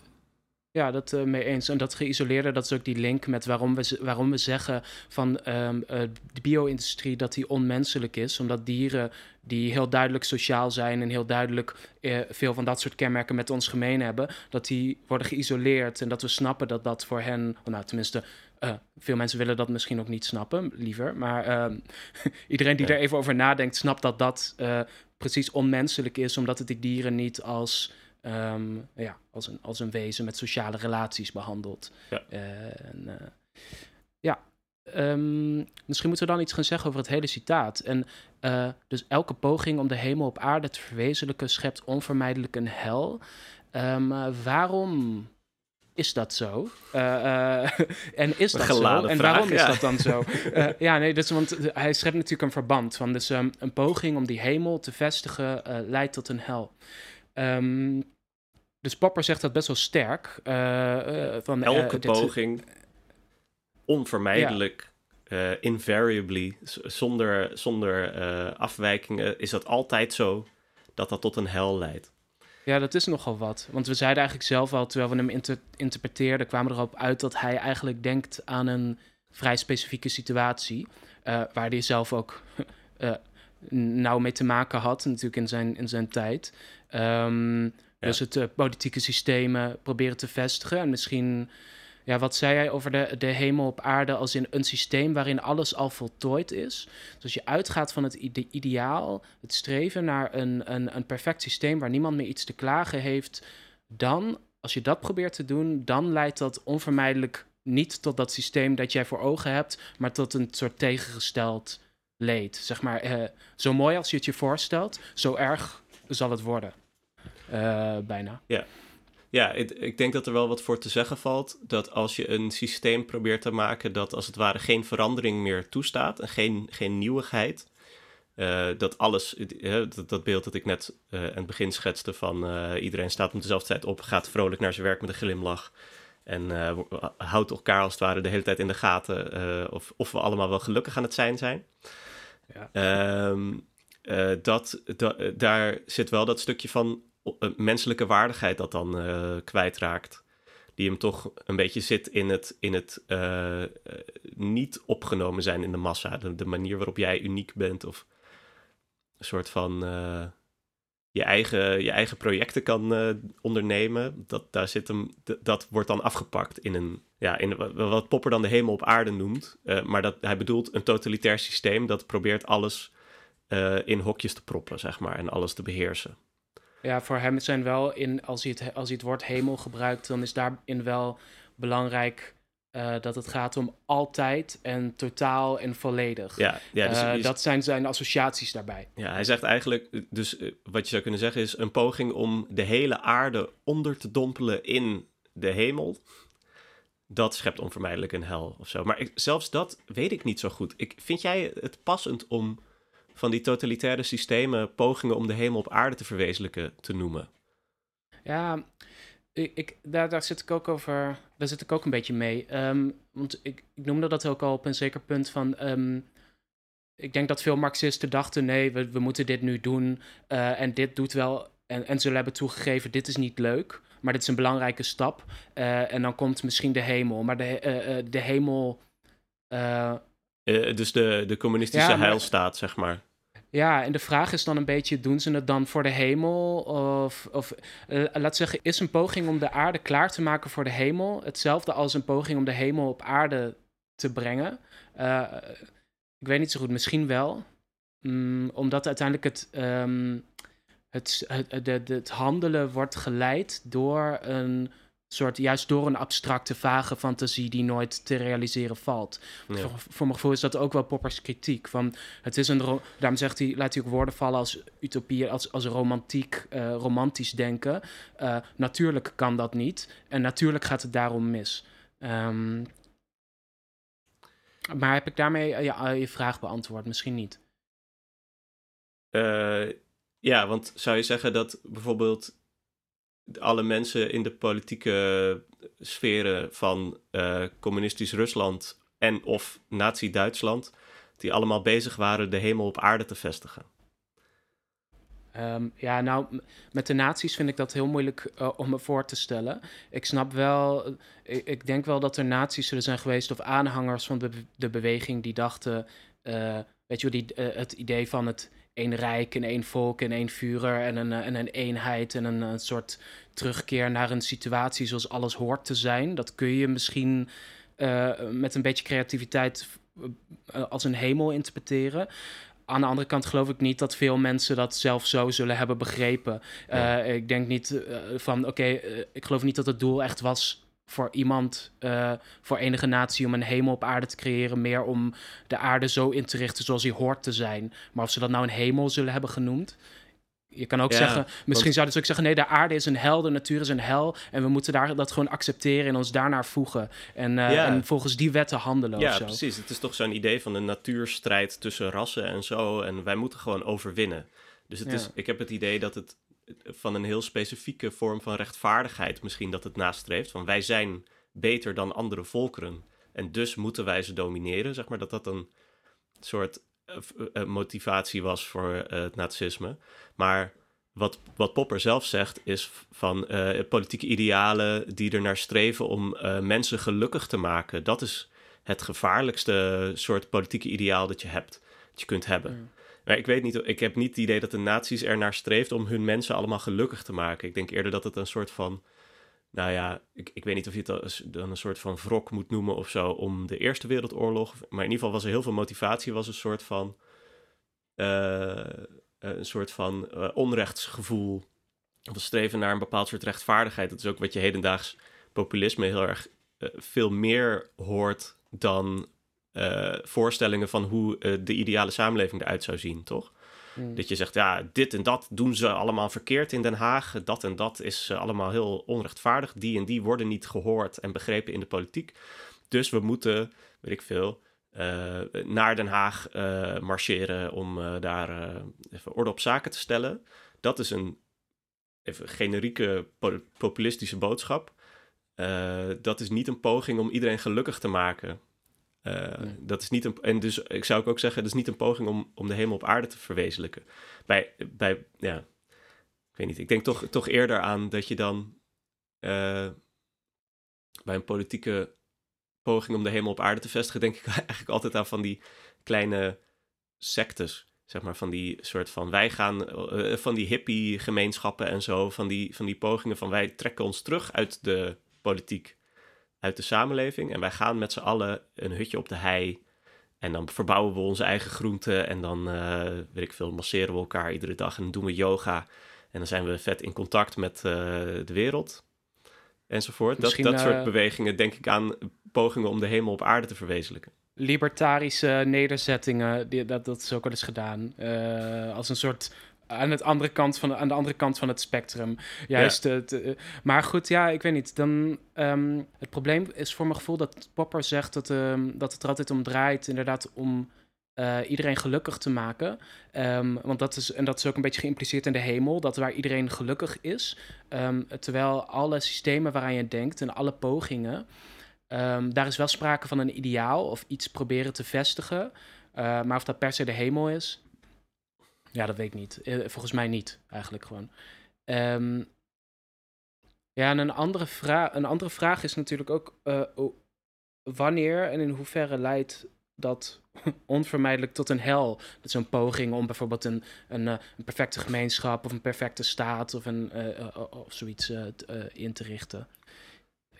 Ja, dat uh, mee eens. En dat geïsoleerde, dat is ook die link met waarom we, waarom we zeggen van um, uh, de bio-industrie dat die onmenselijk is. Omdat dieren die heel duidelijk sociaal zijn en heel duidelijk uh, veel van dat soort kenmerken met ons gemeen hebben, dat die worden geïsoleerd en dat we snappen dat dat voor hen, nou tenminste, veel mensen willen dat misschien ook niet snappen, liever. Maar ehm, [laughs] iedereen die ja. er even over nadenkt, snapt dat dat precies onmenselijk is, omdat het die dieren niet als Ehm, ja, als, een, als een wezen met sociale relaties behandeld. Ja. Uh, en, uh, ja. Um, misschien moeten we dan iets gaan zeggen over het hele citaat. En uh, dus elke poging om de hemel op aarde te verwezenlijken schept onvermijdelijk een hel. Um, waarom is dat zo? [laughs] en is dat zo? En waarom is dat dan zo? [laughs] ja, nee, dus, want hij schept natuurlijk een verband van. Dus um, een poging om die hemel te vestigen leidt tot een hel. Um, dus Popper zegt dat best wel sterk. Uh, van, Elke poging, onvermijdelijk, invariably, zonder, zonder afwijkingen, is dat altijd zo dat dat tot een hel leidt. Ja, dat is nogal wat. Want we zeiden eigenlijk zelf al, terwijl we hem inter interpreteerden, kwamen erop uit dat hij eigenlijk denkt aan een vrij specifieke situatie. Uh, waar hij zelf ook uh, [laughs] nauw mee te maken had, natuurlijk in zijn, in zijn tijd. Um, Dus het uh, politieke systeem proberen te vestigen. En misschien, ja, wat zei hij over de, de hemel op aarde als in een systeem waarin alles al voltooid is? Dus als je uitgaat van het ideaal, het streven naar een, een, een perfect systeem waar niemand meer iets te klagen heeft, dan, als je dat probeert te doen, dan leidt dat onvermijdelijk niet tot dat systeem dat jij voor ogen hebt, maar tot een soort tegengesteld leed. Zeg maar, uh, zo mooi als je het je voorstelt, zo erg zal het worden. Uh, bijna. Ja, ja ik, ik, denk dat er wel wat voor te zeggen valt. Dat als je een systeem probeert te maken dat als het ware geen verandering meer toestaat en geen, geen nieuwigheid. Uh, dat alles, dat, dat, beeld dat ik net aan het begin schetste van iedereen staat om dezelfde tijd op, gaat vrolijk naar zijn werk met een glimlach. En houdt elkaar als het ware de hele tijd in de gaten of, of we allemaal wel gelukkig aan het zijn zijn. Ja. Ehm, dat, dat, daar zit wel dat stukje van menselijke waardigheid dat dan kwijtraakt. Die hem toch een beetje zit in het, in het niet opgenomen zijn in de massa. De, de, manier waarop jij uniek bent of een soort van je, eigen, je eigen projecten kan ondernemen. Dat, daar zit hem, dat wordt dan afgepakt in een, ja, in wat Popper dan de hemel op aarde noemt. maar dat, hij bedoelt een totalitair systeem dat probeert alles in hokjes te proppen, zeg maar, en alles te beheersen. Ja, voor hem zijn wel in, als hij het, als hij het woord hemel gebruikt, dan is daarin wel belangrijk uh, dat het gaat om altijd en totaal en volledig. Ja, ja dus, uh, dat zijn zijn associaties daarbij. Ja, hij zegt eigenlijk, dus uh, wat je zou kunnen zeggen is een poging om de hele aarde onder te dompelen in de hemel. Dat schept onvermijdelijk een hel of zo. Maar ik, zelfs dat weet ik niet zo goed. Ik, vind jij het passend om van die totalitaire systemen pogingen om de hemel op aarde te verwezenlijken te noemen. Ja, ik, ik, daar, daar zit ik ook over. Daar zit ik ook een beetje mee. Um, want ik, ik noemde dat ook al op een zeker punt van. Um, ik denk dat veel Marxisten dachten: nee, we, we moeten dit nu doen. Uh, en dit doet wel. En, en ze hebben toegegeven: dit is niet leuk. Maar dit is een belangrijke stap. Uh, en dan komt misschien de hemel. Maar de, uh, de hemel. dus de, de communistische ja, maar, heilstaat, zeg maar. Ja, en de vraag is dan een beetje, doen ze het dan voor de hemel? Of, of uh, laat zeggen, is een poging om de aarde klaar te maken voor de hemel hetzelfde als een poging om de hemel op aarde te brengen? Uh, ik weet niet zo goed, misschien wel. Mm, omdat uiteindelijk het, um, het, het, het, het handelen wordt geleid door een soort, juist door een abstracte, vage fantasie die nooit te realiseren valt. Voor, voor, mijn gevoel is dat ook wel Poppers kritiek. Van, het is een, daarom zegt hij, laat hij ook woorden vallen als utopie, als, als romantiek, uh, romantisch denken. Uh, natuurlijk kan dat niet. En natuurlijk gaat het daarom mis. Um, maar heb ik daarmee uh, ja, je vraag beantwoord? Misschien niet. ja, want zou je zeggen dat bijvoorbeeld alle mensen in de politieke sferen van uh, communistisch Rusland en of Nazi-Duitsland, die allemaal bezig waren de hemel op aarde te vestigen. Ehm, ja, nou, met de nazi's vind ik dat heel moeilijk uh, om me voor te stellen. Ik snap wel, ik, ik, denk wel dat er nazi's zullen zijn geweest of aanhangers van de, beweging die dachten, weet je die, het idee van het één rijk en één volk en één vurer en een, en een eenheid en een, een, soort terugkeer naar een situatie zoals alles hoort te zijn. Dat kun je misschien met een beetje creativiteit als een hemel interpreteren aan de andere kant geloof ik niet dat veel mensen dat zelf zo zullen hebben begrepen. Uh, ik denk niet uh, van, oké, uh, ik geloof niet dat het doel echt was voor iemand, voor enige natie, om een hemel op aarde te creëren. Meer om de aarde zo in te richten zoals die hoort te zijn. Maar of ze dat nou een hemel zullen hebben genoemd, je kan ook zeggen, misschien zouden ze ook zeggen: nee, de aarde is een hel, de natuur is een hel. En we moeten daar, dat gewoon accepteren en ons daarnaar voegen. En, uh, en volgens die wetten handelen. Ja, precies. Het is toch zo'n idee van een natuurstrijd tussen rassen en zo. En wij moeten gewoon overwinnen. Dus het is, ik heb het idee dat het van een heel specifieke vorm van rechtvaardigheid misschien dat het nastreeft. Van wij zijn beter dan andere volkeren. En dus moeten wij ze domineren. Zeg maar dat dat een soort uh, motivatie was voor het nazisme. Maar wat, wat Popper zelf zegt is van politieke idealen die er naar streven om mensen gelukkig te maken. Dat is het gevaarlijkste soort politieke ideaal dat je hebt, dat je kunt hebben. Maar ik weet niet, ik heb niet het idee dat de nazi's er naar streeft om hun mensen allemaal gelukkig te maken. Ik denk eerder dat het een soort van nou ja, ik, ik weet niet of je het dan een soort van wrok moet noemen of zo om de Eerste Wereldoorlog. Maar in ieder geval was er heel veel motivatie, was een soort van, uh, een soort van uh, onrechtsgevoel. Of een streven naar een bepaald soort rechtvaardigheid. Dat is ook wat je hedendaags populisme heel erg uh, veel meer hoort dan voorstellingen van hoe de ideale samenleving eruit zou zien, toch? Hmm. Dat je zegt, ja, dit en dat doen ze allemaal verkeerd in Den Haag. Dat en dat is uh, allemaal heel onrechtvaardig. Die en die worden niet gehoord en begrepen in de politiek. Dus we moeten, weet ik veel, uh, naar Den Haag uh, marcheren om daar even orde op zaken te stellen. Dat is een even generieke populistische boodschap. dat is niet een poging om iedereen gelukkig te maken. Uh, Dat is niet een, en dus ik zou ook zeggen, dat is niet een poging om, om de hemel op aarde te verwezenlijken. Bij, bij ja, ik weet niet, ik denk toch, toch eerder aan dat je dan uh, bij een politieke poging om de hemel op aarde te vestigen, denk ik [laughs] eigenlijk altijd aan van die kleine sectes. Zeg maar van die soort van wij gaan, uh, van die hippie gemeenschappen en zo, van die, van die pogingen van wij trekken ons terug uit de politiek uit de samenleving. En wij gaan met z'n allen een hutje op de hei. En dan verbouwen we onze eigen groenten. En dan, uh, weet ik veel, masseren we elkaar iedere dag. En dan doen we yoga. En dan zijn we vet in contact met uh, de wereld. Enzovoort. dat, dat soort uh, bewegingen denk ik aan pogingen om de hemel op aarde te verwezenlijken. Libertarische nederzettingen, die, dat, dat is ook wel eens gedaan. als een soort aan, het andere kant van, aan de andere kant van het spectrum. Juist. Ja. Eh, maar goed, ja, ik weet niet. Dan, um, het probleem is voor mijn gevoel dat Popper zegt dat, um, dat het er altijd om draait, inderdaad, om uh, iedereen gelukkig te maken. Um, want dat is, en dat is ook een beetje geïmpliceerd in de hemel, dat waar iedereen gelukkig is. terwijl alle systemen waaraan je denkt en alle pogingen, daar is wel sprake van een ideaal of iets proberen te vestigen. Uh, maar of dat per se de hemel is, ja, dat weet ik niet. Eh, volgens mij niet, eigenlijk gewoon. Um, ja, en een andere, vraag, een andere vraag is natuurlijk ook... Uh, wanneer en in hoeverre leidt dat [laughs] onvermijdelijk tot een hel? Dat zo'n poging om bijvoorbeeld een, een, uh, een, perfecte gemeenschap... of een perfecte staat of, een, of zoiets in te richten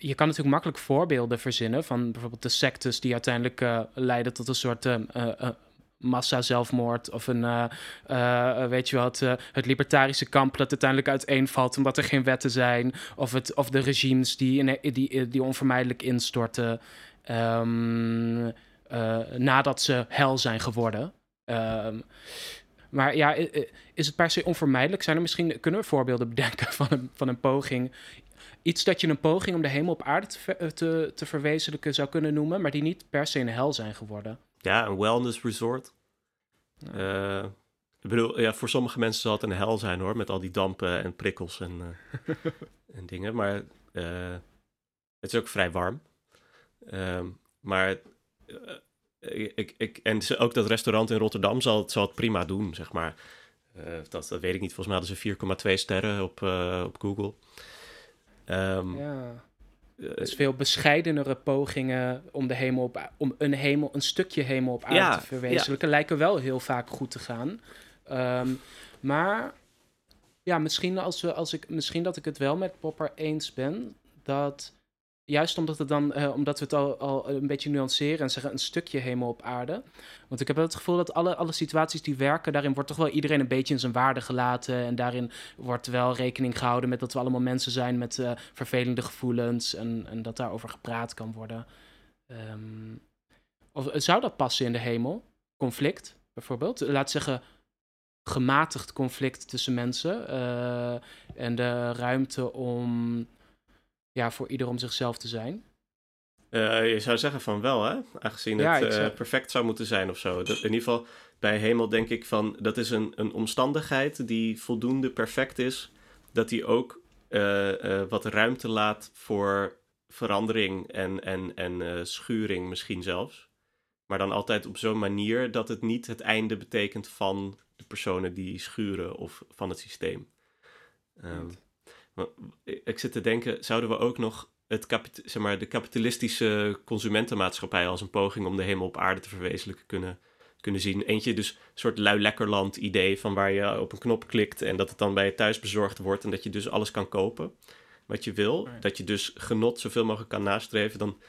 je kan natuurlijk makkelijk voorbeelden verzinnen van bijvoorbeeld de sectes die uiteindelijk leiden tot een soort massa-zelfmoord of een, uh, uh, weet je wat, uh, het libertarische kamp dat uiteindelijk uiteenvalt omdat er geen wetten zijn, of, het, of de regimes die, in, die, die onvermijdelijk instorten um, nadat ze hel zijn geworden. Um, maar ja, is het per se onvermijdelijk? Zijn er misschien, kunnen we voorbeelden bedenken [laughs] van een, van een poging iets dat je een poging om de hemel op aarde te, te, te verwezenlijken zou kunnen noemen, maar die niet per se een hel zijn geworden. Ja, een wellness resort. Uh, ik bedoel, ja, voor sommige mensen zal het een hel zijn hoor, met al die dampen en prikkels en, uh, [laughs] en dingen. Maar uh, het is ook vrij warm. Ehm, maar ik, ik, en ook dat restaurant in Rotterdam zal, zal het prima doen, zeg maar. dat, dat weet ik niet. Volgens mij hadden ze 4,2 sterren op, op Google. Um, ja. Dus veel bescheidenere pogingen om, de hemel op, om een, hemel, een stukje hemel op aarde te verwezenlijken, lijken wel heel vaak goed te gaan. Ehm, maar ja, misschien, als we, als ik, misschien dat ik het wel met Popper eens ben. Dat juist omdat, het dan, uh, omdat we het al, al een beetje nuanceren en zeggen een stukje hemel op aarde. Want ik heb het gevoel dat alle, alle situaties die werken, daarin wordt toch wel iedereen een beetje in zijn waarde gelaten. En daarin wordt wel rekening gehouden met dat we allemaal mensen zijn met uh, vervelende gevoelens en, en dat daarover gepraat kan worden. Um, of, zou dat passen in de hemel? Conflict bijvoorbeeld? Laat zeggen gematigd conflict tussen mensen en de ruimte om ja, voor ieder om zichzelf te zijn? Uh, je zou zeggen van wel, hè? Aangezien het uh, perfect zou moeten zijn of zo. in ieder geval, bij hemel denk ik van... dat is een, een omstandigheid die voldoende perfect is... dat die ook uh, wat ruimte laat voor verandering en, en, en schuring misschien zelfs. Maar dan altijd op zo'n manier dat het niet het einde betekent van de personen die schuren of van het systeem. Um, ik zit te denken, zouden we ook nog het zeg maar, de kapitalistische consumentenmaatschappij als een poging om de hemel op aarde te verwezenlijken kunnen, kunnen zien? Eentje dus een soort lui lekkerland idee van waar je op een knop klikt en dat het dan bij je thuis bezorgd wordt en dat je dus alles kan kopen wat je wil. Dat je dus genot zoveel mogelijk kan nastreven, dan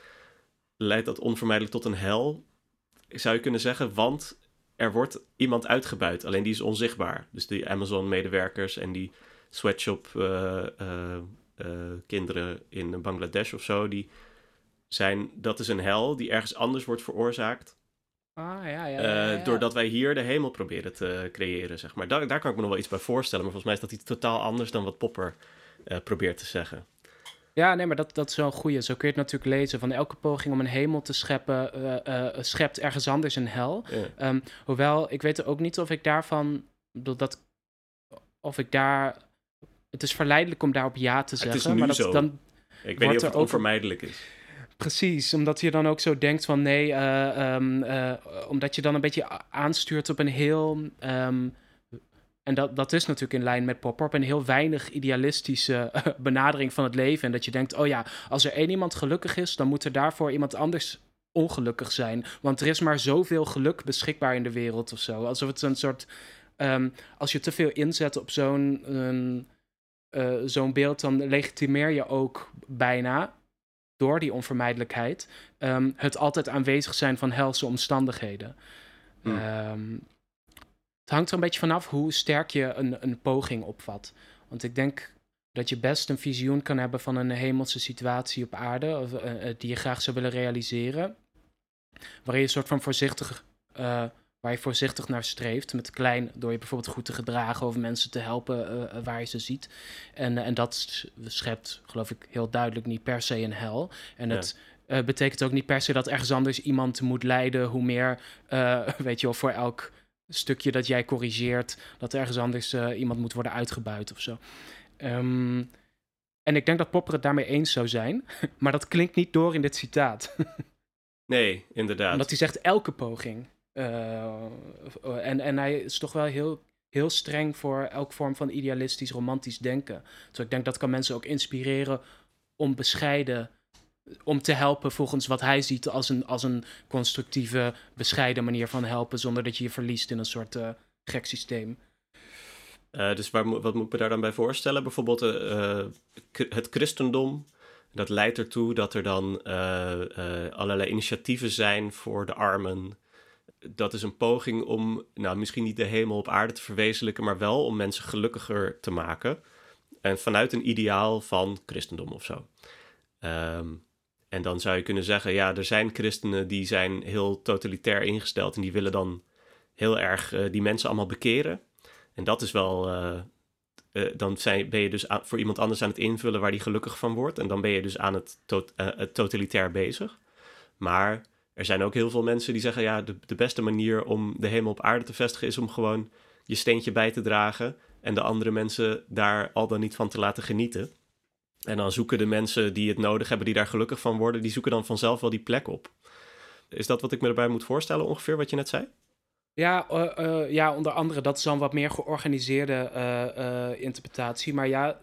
leidt dat onvermijdelijk tot een hel, zou je kunnen zeggen, want er wordt iemand uitgebuit, alleen die is onzichtbaar. Dus die Amazon-medewerkers en die sweatshop uh, kinderen in Bangladesh of zo, die zijn, dat is een hel die ergens anders wordt veroorzaakt. Ah, ja, ja, ja, doordat wij hier de hemel proberen te creëren, zeg maar. Daar, daar kan ik me nog wel iets bij voorstellen, maar volgens mij is dat iets totaal anders dan wat Popper probeert te zeggen. Ja, nee, maar dat, dat is wel een goeie. Zo kun je het natuurlijk lezen. Van elke poging om een hemel te scheppen, schept ergens anders een hel. Ehm, hoewel, ik weet ook niet of ik daarvan, dat, of ik daar het is verleidelijk om daarop ja te zeggen. Het is nu maar dat, zo. Dan ik weet niet of het onvermijdelijk is. Precies, omdat je dan ook zo denkt van nee, uh, um, uh, omdat je dan een beetje aanstuurt op een heel, um, en dat, dat is natuurlijk in lijn met Popper, op een heel weinig idealistische [laughs] benadering van het leven. En dat je denkt, oh ja, als er één iemand gelukkig is, dan moet er daarvoor iemand anders ongelukkig zijn. Want er is maar zoveel geluk beschikbaar in de wereld of zo. Alsof het een soort, um, als je te veel inzet op zo'n uh, zo'n beeld, dan legitimeer je ook bijna door die onvermijdelijkheid um, het altijd aanwezig zijn van helse omstandigheden. Hmm. Um, het hangt er een beetje vanaf hoe sterk je een, een poging opvat. Want ik denk dat je best een visioen kan hebben van een hemelse situatie op aarde, of, uh, die je graag zou willen realiseren. Waarin je een soort van voorzichtig uh, waar je voorzichtig naar streeft. Met klein, door je bijvoorbeeld goed te gedragen of mensen te helpen uh, waar je ze ziet. En, uh, en dat schept, geloof ik, heel duidelijk niet per se een hel. En het uh, betekent ook niet per se dat ergens anders iemand moet lijden. Hoe meer, [laughs] weet je wel, voor elk stukje dat jij corrigeert, dat ergens anders iemand moet worden uitgebuit of zo. Um, en ik denk dat Popper het daarmee eens zou zijn, [laughs] maar dat klinkt niet door in dit citaat. [laughs] nee, inderdaad. Omdat hij zegt elke poging. Uh, en, en hij is toch wel heel, heel streng voor elke vorm van idealistisch, romantisch denken. Dus ik denk dat kan mensen ook inspireren om bescheiden, om te helpen volgens wat hij ziet als een, als een constructieve, bescheiden manier van helpen, zonder dat je je verliest in een soort uh, gek systeem. Uh, dus waar, wat moet ik me daar dan bij voorstellen? Bijvoorbeeld het christendom. Dat leidt ertoe dat er dan allerlei initiatieven zijn voor de armen dat is een poging om, nou, misschien niet de hemel op aarde te verwezenlijken, maar wel om mensen gelukkiger te maken. En vanuit een ideaal van christendom of zo. Ehm, en dan zou je kunnen zeggen, ja, er zijn christenen die zijn heel totalitair ingesteld en die willen dan heel erg uh, die mensen allemaal bekeren. En dat is wel, uh, uh, dan zijn, ben je dus voor iemand anders aan het invullen waar die gelukkig van wordt. En dan ben je dus aan het, het totalitair bezig. Maar er zijn ook heel veel mensen die zeggen: ja, de, de beste manier om de hemel op aarde te vestigen is om gewoon je steentje bij te dragen en de andere mensen daar al dan niet van te laten genieten. En dan zoeken de mensen die het nodig hebben, die daar gelukkig van worden, die zoeken dan vanzelf wel die plek op. Is dat wat ik me erbij moet voorstellen ongeveer, wat je net zei? Ja, ja, onder andere, dat is dan wat meer georganiseerde interpretatie. Maar ja,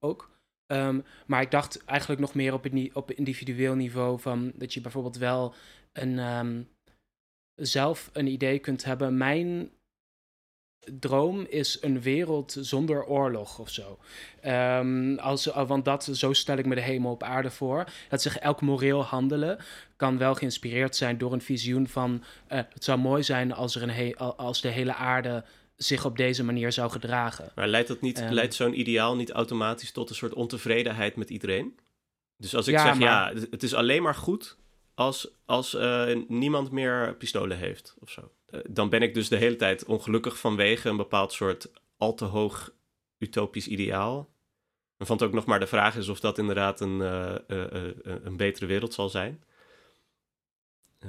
ook. Ehm, maar ik dacht eigenlijk nog meer op, het, op individueel niveau van dat je bijvoorbeeld wel een, ehm, zelf een idee kunt hebben. Mijn droom is een wereld zonder oorlog of zo. Um, als, want dat, zo stel ik me de hemel op aarde voor. Dat zich elk moreel handelen kan wel geïnspireerd zijn door een visioen van... Uh, het zou mooi zijn als, er een als de hele aarde zich op deze manier zou gedragen. Maar leidt, dat niet, um, leidt zo'n ideaal niet automatisch tot een soort ontevredenheid met iedereen? Dus als ik zeg, ja, het is alleen maar goed als, als uh, niemand meer pistolen heeft of zo. Uh, dan ben ik dus de hele tijd ongelukkig vanwege een bepaald soort al te hoog utopisch ideaal. En vond ook nog maar de vraag is of dat inderdaad een, uh, een betere wereld zal zijn.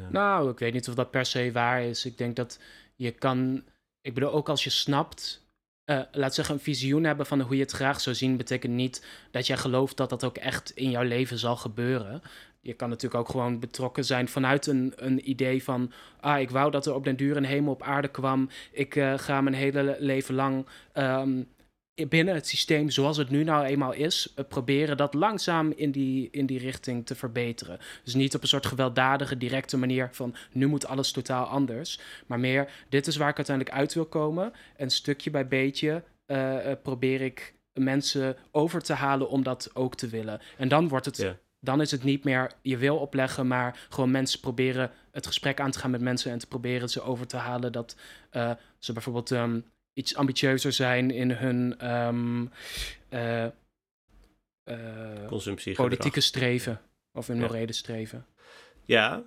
Nou, ik weet niet of dat per se waar is. Ik denk dat je kan ik bedoel, ook als je snapt, laat zeggen, een visioen hebben van hoe je het graag zou zien, betekent niet dat jij gelooft dat dat ook echt in jouw leven zal gebeuren. Je kan natuurlijk ook gewoon betrokken zijn vanuit een, een idee van, ah, ik wou dat er op den duur een hemel op aarde kwam. Ik uh, ga mijn hele leven lang um, binnen het systeem zoals het nu nou eenmaal is, uh, proberen dat langzaam in die, in die richting te verbeteren. Dus niet op een soort gewelddadige, directe manier van nu moet alles totaal anders. Maar meer, dit is waar ik uiteindelijk uit wil komen. En stukje bij beetje uh, probeer ik mensen over te halen om dat ook te willen. En dan wordt het. Dan is het niet meer je wil opleggen, maar gewoon mensen proberen het gesprek aan te gaan met mensen en te proberen ze over te halen dat uh, ze bijvoorbeeld um, iets ambitieuzer zijn in hun um, uh, uh, politieke streven of hun morele streven. Ja,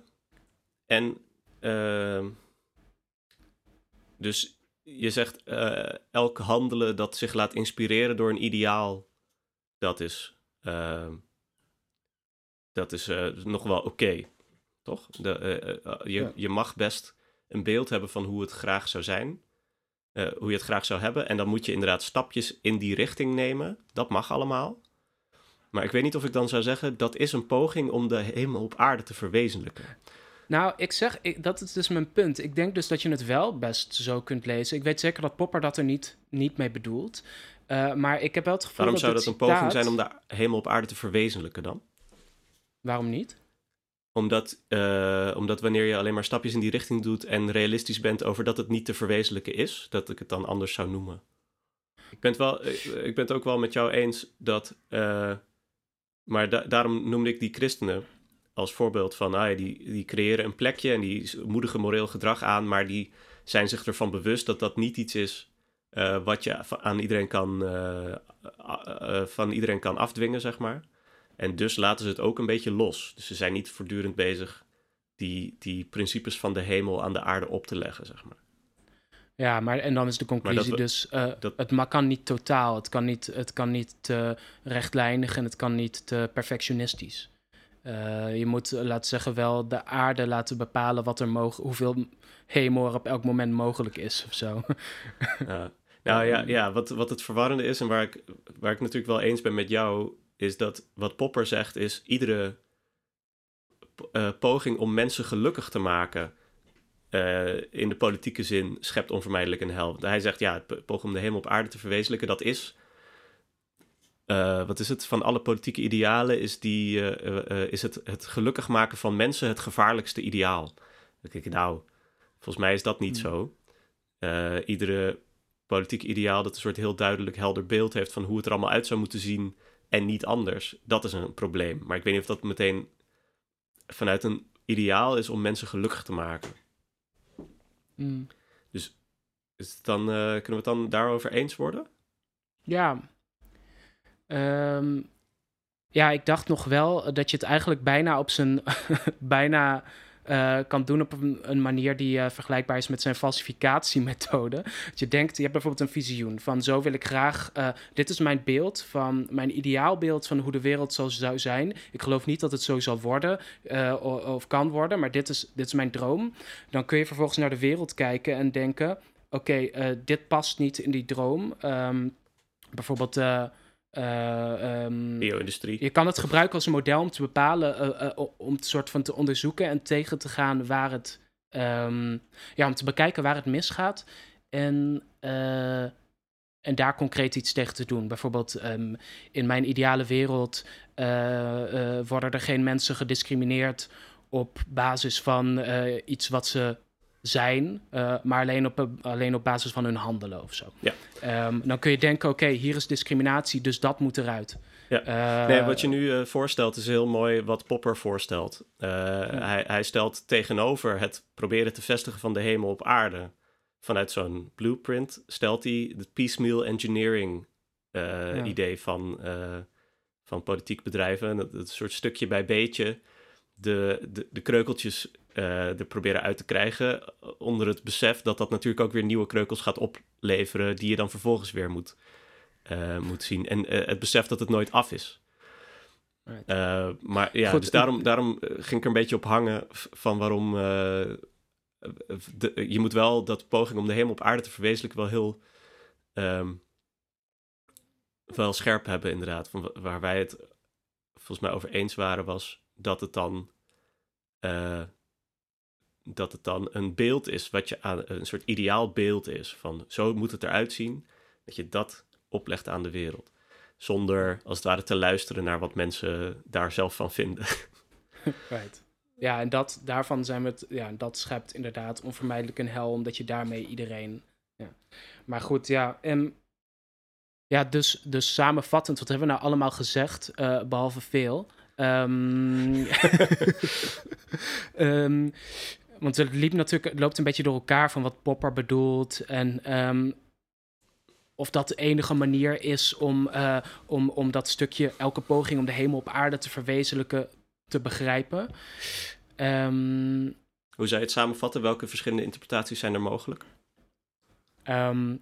en uh, dus je zegt elk handelen dat zich laat inspireren door een ideaal, dat is, ehm, dat is uh, nog wel oké, toch? De, je, ja. je mag best een beeld hebben van hoe het graag zou zijn. Hoe je het graag zou hebben. En dan moet je inderdaad stapjes in die richting nemen. Dat mag allemaal. Maar ik weet niet of ik dan zou zeggen, dat is een poging om de hemel op aarde te verwezenlijken. Nou, ik zeg, ik, dat is dus mijn punt. Ik denk dus dat je het wel best zo kunt lezen. Ik weet zeker dat Popper dat er niet, niet mee bedoelt. Uh, maar ik heb wel het gevoel Waarom dat zou dat een poging zijn om de hemel op aarde te verwezenlijken dan? Waarom niet? Omdat, uh, omdat wanneer je alleen maar stapjes in die richting doet en realistisch bent over dat het niet te verwezenlijken is, dat ik het dan anders zou noemen. Ik ben het, wel, ik ben het ook wel met jou eens dat. Uh, maar da daarom noemde ik die christenen als voorbeeld van. Ah, die, die creëren een plekje en die moedigen moreel gedrag aan, maar die zijn zich ervan bewust dat dat niet iets is wat je aan iedereen kan, van iedereen kan afdwingen, zeg maar. En dus laten ze het ook een beetje los. Dus ze zijn niet voortdurend bezig die, die principes van de hemel aan de aarde op te leggen, zeg maar. Ja, maar en dan is de conclusie dus, uh, dat... het kan niet totaal, het kan niet, het kan niet te rechtlijnig en het kan niet te perfectionistisch. Uh, je moet, laten zeggen, wel de aarde laten bepalen wat er mogen, hoeveel hemel er op elk moment mogelijk is of zo. Nou ja, [laughs] ja wat, wat het verwarrende is en waar ik, waar ik natuurlijk wel eens ben met jou, is dat wat Popper zegt is iedere uh, poging om mensen gelukkig te maken uh, in de politieke zin schept onvermijdelijk een hel. Hij zegt ja, het poging om de hemel op aarde te verwezenlijken, dat is uh, wat is het? Van alle politieke idealen is, die, is het, het gelukkig maken van mensen het gevaarlijkste ideaal. Dan denk ik, nou, volgens mij is dat niet hmm. zo. iedere politiek ideaal dat een soort heel duidelijk helder beeld heeft van hoe het er allemaal uit zou moeten zien, en niet anders. Dat is een probleem. Maar ik weet niet of dat meteen vanuit een ideaal is om mensen gelukkig te maken. Mm. Dus is het dan, uh, kunnen we het dan daarover eens worden? Ja. Um, ja, ik dacht nog wel dat je het eigenlijk bijna op zijn. [laughs] bijna uh, kan doen op een, manier die uh, vergelijkbaar is met zijn falsificatiemethode. [laughs] Dat je denkt, je hebt bijvoorbeeld een visioen van zo wil ik graag, uh, dit is mijn beeld van, mijn ideaalbeeld van hoe de wereld zo zou zijn. Ik geloof niet dat het zo zal worden of, of, kan worden, maar dit is, dit is mijn droom. Dan kun je vervolgens naar de wereld kijken en denken, oké, dit past niet in die droom. Um, bijvoorbeeld uh, um, Bio-industrie. Je kan het gebruiken als een model om te bepalen, uh, uh, om het soort van te onderzoeken en tegen te gaan waar het ehm, ja, om te bekijken waar het misgaat. En, en daar concreet iets tegen te doen. Bijvoorbeeld ehm, in mijn ideale wereld worden er geen mensen gediscrimineerd op basis van iets wat ze zijn, uh, maar alleen op, alleen op basis van hun handelen of zo. Ja. Um, dan kun je denken, oké, hier is discriminatie, dus dat moet eruit. Ja. Uh, nee, wat je nu uh, voorstelt is heel mooi wat Popper voorstelt. hij, hij stelt tegenover het proberen te vestigen van de hemel op aarde. Vanuit zo'n blueprint stelt hij het piecemeal engineering ja. idee van, van politiek bedrijven. Dat, dat soort stukje bij beetje de, de, de kreukeltjes uh, er proberen uit te krijgen. Onder het besef dat dat natuurlijk ook weer nieuwe kreukels gaat opleveren. die je dan vervolgens weer moet, uh, moet zien. En uh, het besef dat het nooit af is. maar ja, Goed, dus daarom, daarom ging ik er een beetje op hangen van waarom. De, je moet wel dat poging om de hemel op aarde te verwezenlijken wel heel. Um, wel scherp hebben, inderdaad. Van waar wij het volgens mij over eens waren, was dat het dan dat het dan een beeld is, wat je aan een soort ideaal beeld is van zo moet het eruit zien, dat je dat oplegt aan de wereld. Zonder als het ware te luisteren naar wat mensen daar zelf van vinden. [laughs] Right. Ja, en dat, daarvan zijn we het, ja, dat schept inderdaad onvermijdelijk een hel, omdat je daarmee iedereen. Ja. Maar goed, ja, en ja, dus, dus samenvattend, wat hebben we nou allemaal gezegd, uh, behalve veel? Um, [laughs] want het, liep natuurlijk, het loopt een beetje door elkaar van wat Popper bedoelt. En ehm, of dat de enige manier is om, uh, om, om dat stukje, elke poging om de hemel op aarde te verwezenlijken, te begrijpen. Um, Hoe zou je het samenvatten? Welke verschillende interpretaties zijn er mogelijk? Um,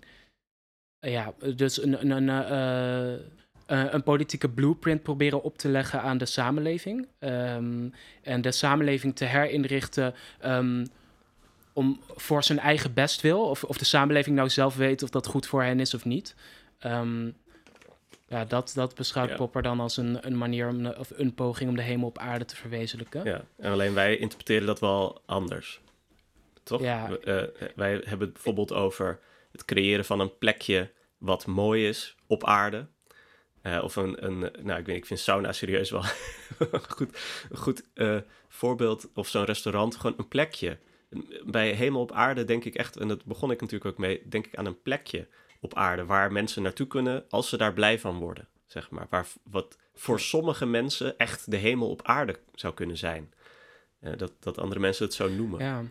ja, dus een, een, een, uh, uh, een politieke blueprint proberen op te leggen aan de samenleving. Um, en de samenleving te herinrichten um, om voor zijn eigen bestwil. Of, of de samenleving nou zelf weet of dat goed voor hen is of niet. Um, ja, dat, dat beschouwt ja. Popper dan als een, een manier om, of een poging om de hemel op aarde te verwezenlijken. Ja, en alleen wij interpreteren dat wel anders. Toch? Ja. Uh, wij hebben het bijvoorbeeld over het creëren van een plekje wat mooi is op aarde. Uh, of een, een, nou ik weet ik vind sauna serieus wel [laughs] goed, een goed uh, voorbeeld. Of zo'n restaurant, gewoon een plekje. Bij Hemel op Aarde denk ik echt, en dat begon ik natuurlijk ook mee, denk ik aan een plekje op aarde waar mensen naartoe kunnen als ze daar blij van worden. Zeg maar. Waar, wat voor sommige mensen echt de hemel op aarde zou kunnen zijn. Uh, dat, dat andere mensen het zo noemen. Ja.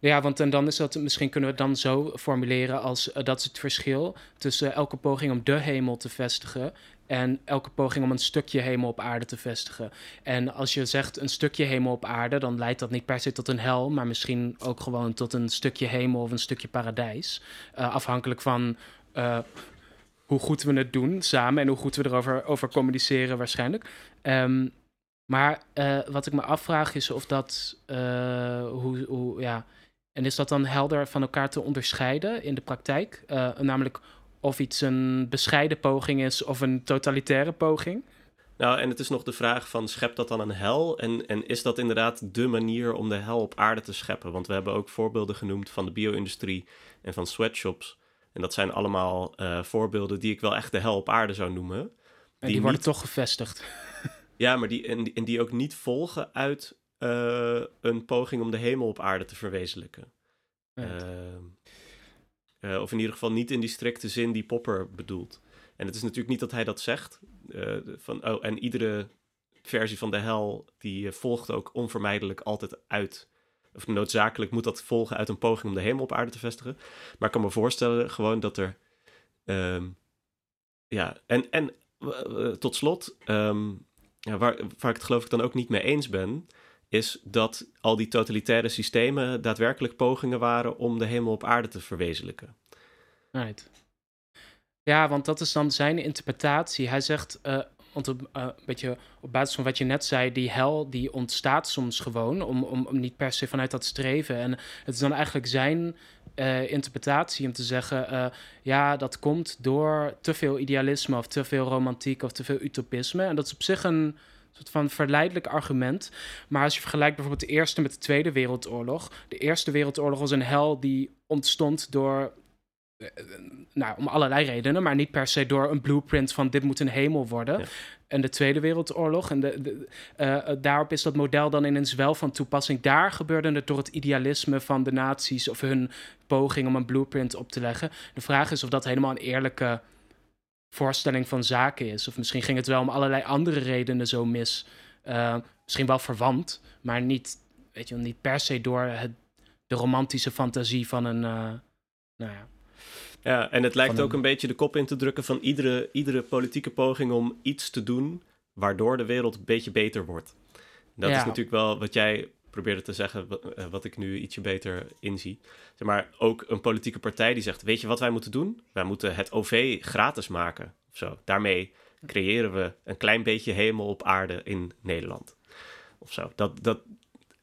Ja, want en dan is dat, misschien kunnen we het dan zo formuleren als dat is het verschil tussen elke poging om de hemel te vestigen en elke poging om een stukje hemel op aarde te vestigen. En als je zegt een stukje hemel op aarde, dan leidt dat niet per se tot een hel, maar misschien ook gewoon tot een stukje hemel of een stukje paradijs. Uh, afhankelijk van uh, hoe goed we het doen samen en hoe goed we erover over communiceren waarschijnlijk. Um, maar uh, wat ik me afvraag is of dat, hoe, hoe, ja, en is dat dan helder van elkaar te onderscheiden in de praktijk? namelijk of iets een bescheiden poging is of een totalitaire poging. Nou, en het is nog de vraag van, schept dat dan een hel? En, en is dat inderdaad de manier om de hel op aarde te scheppen? Want we hebben ook voorbeelden genoemd van de bio-industrie en van sweatshops. En dat zijn allemaal uh, voorbeelden die ik wel echt de hel op aarde zou noemen. Die, en die worden toch gevestigd. [laughs] ja, maar die, en, en die ook niet volgen uit uh, een poging om de hemel op aarde te verwezenlijken. Uh, uh, of in ieder geval niet in die strikte zin die Popper bedoelt. En het is natuurlijk niet dat hij dat zegt. Uh, van, oh, en iedere versie van de hel die uh, volgt ook onvermijdelijk altijd uit. Of noodzakelijk moet dat volgen uit een poging om de hemel op aarde te vestigen. Maar ik kan me voorstellen gewoon dat er. Um, ja, en, en tot slot, um, ja, waar, waar ik het geloof ik dan ook niet mee eens ben, is dat al die totalitaire systemen daadwerkelijk pogingen waren om de hemel op aarde te verwezenlijken. Right. Ja, want dat is dan zijn interpretatie. Hij zegt, uh, want uh, een beetje op basis van wat je net zei, die hel die ontstaat soms gewoon, om, om, om niet per se vanuit dat streven. En het is dan eigenlijk zijn uh, interpretatie om te zeggen, ja, dat komt door te veel idealisme of te veel romantiek of te veel utopisme. En dat is op zich een soort van verleidelijk argument. Maar als je vergelijkt bijvoorbeeld de Eerste met de Tweede Wereldoorlog. De Eerste Wereldoorlog was een hel die ontstond door eh, nou, om allerlei redenen, maar niet per se door een blueprint van dit moet een hemel worden. En de Tweede Wereldoorlog, en de, de uh, daarop is dat model dan ineens wel van toepassing. Daar gebeurde het door het idealisme van de naties of hun poging om een blueprint op te leggen. De vraag is of dat helemaal een eerlijke voorstelling van zaken is. Of misschien ging het wel om allerlei andere redenen zo mis. Uh, misschien wel verwant, maar niet, weet je, niet per se door het, de romantische fantasie van een. Uh, nou ja, ja, en het lijkt ook een beetje de kop in te drukken van iedere, iedere politieke poging om iets te doen waardoor de wereld een beetje beter wordt. Dat is natuurlijk wel wat jij probeerde te zeggen, eh, wat ik nu ietsje beter inzie. Maar, ook een politieke partij die zegt, weet je wat wij moeten doen? Wij moeten het OV gratis maken, of zo. Daarmee creëren we een klein beetje hemel op aarde in Nederland. Of zo. Dat, dat,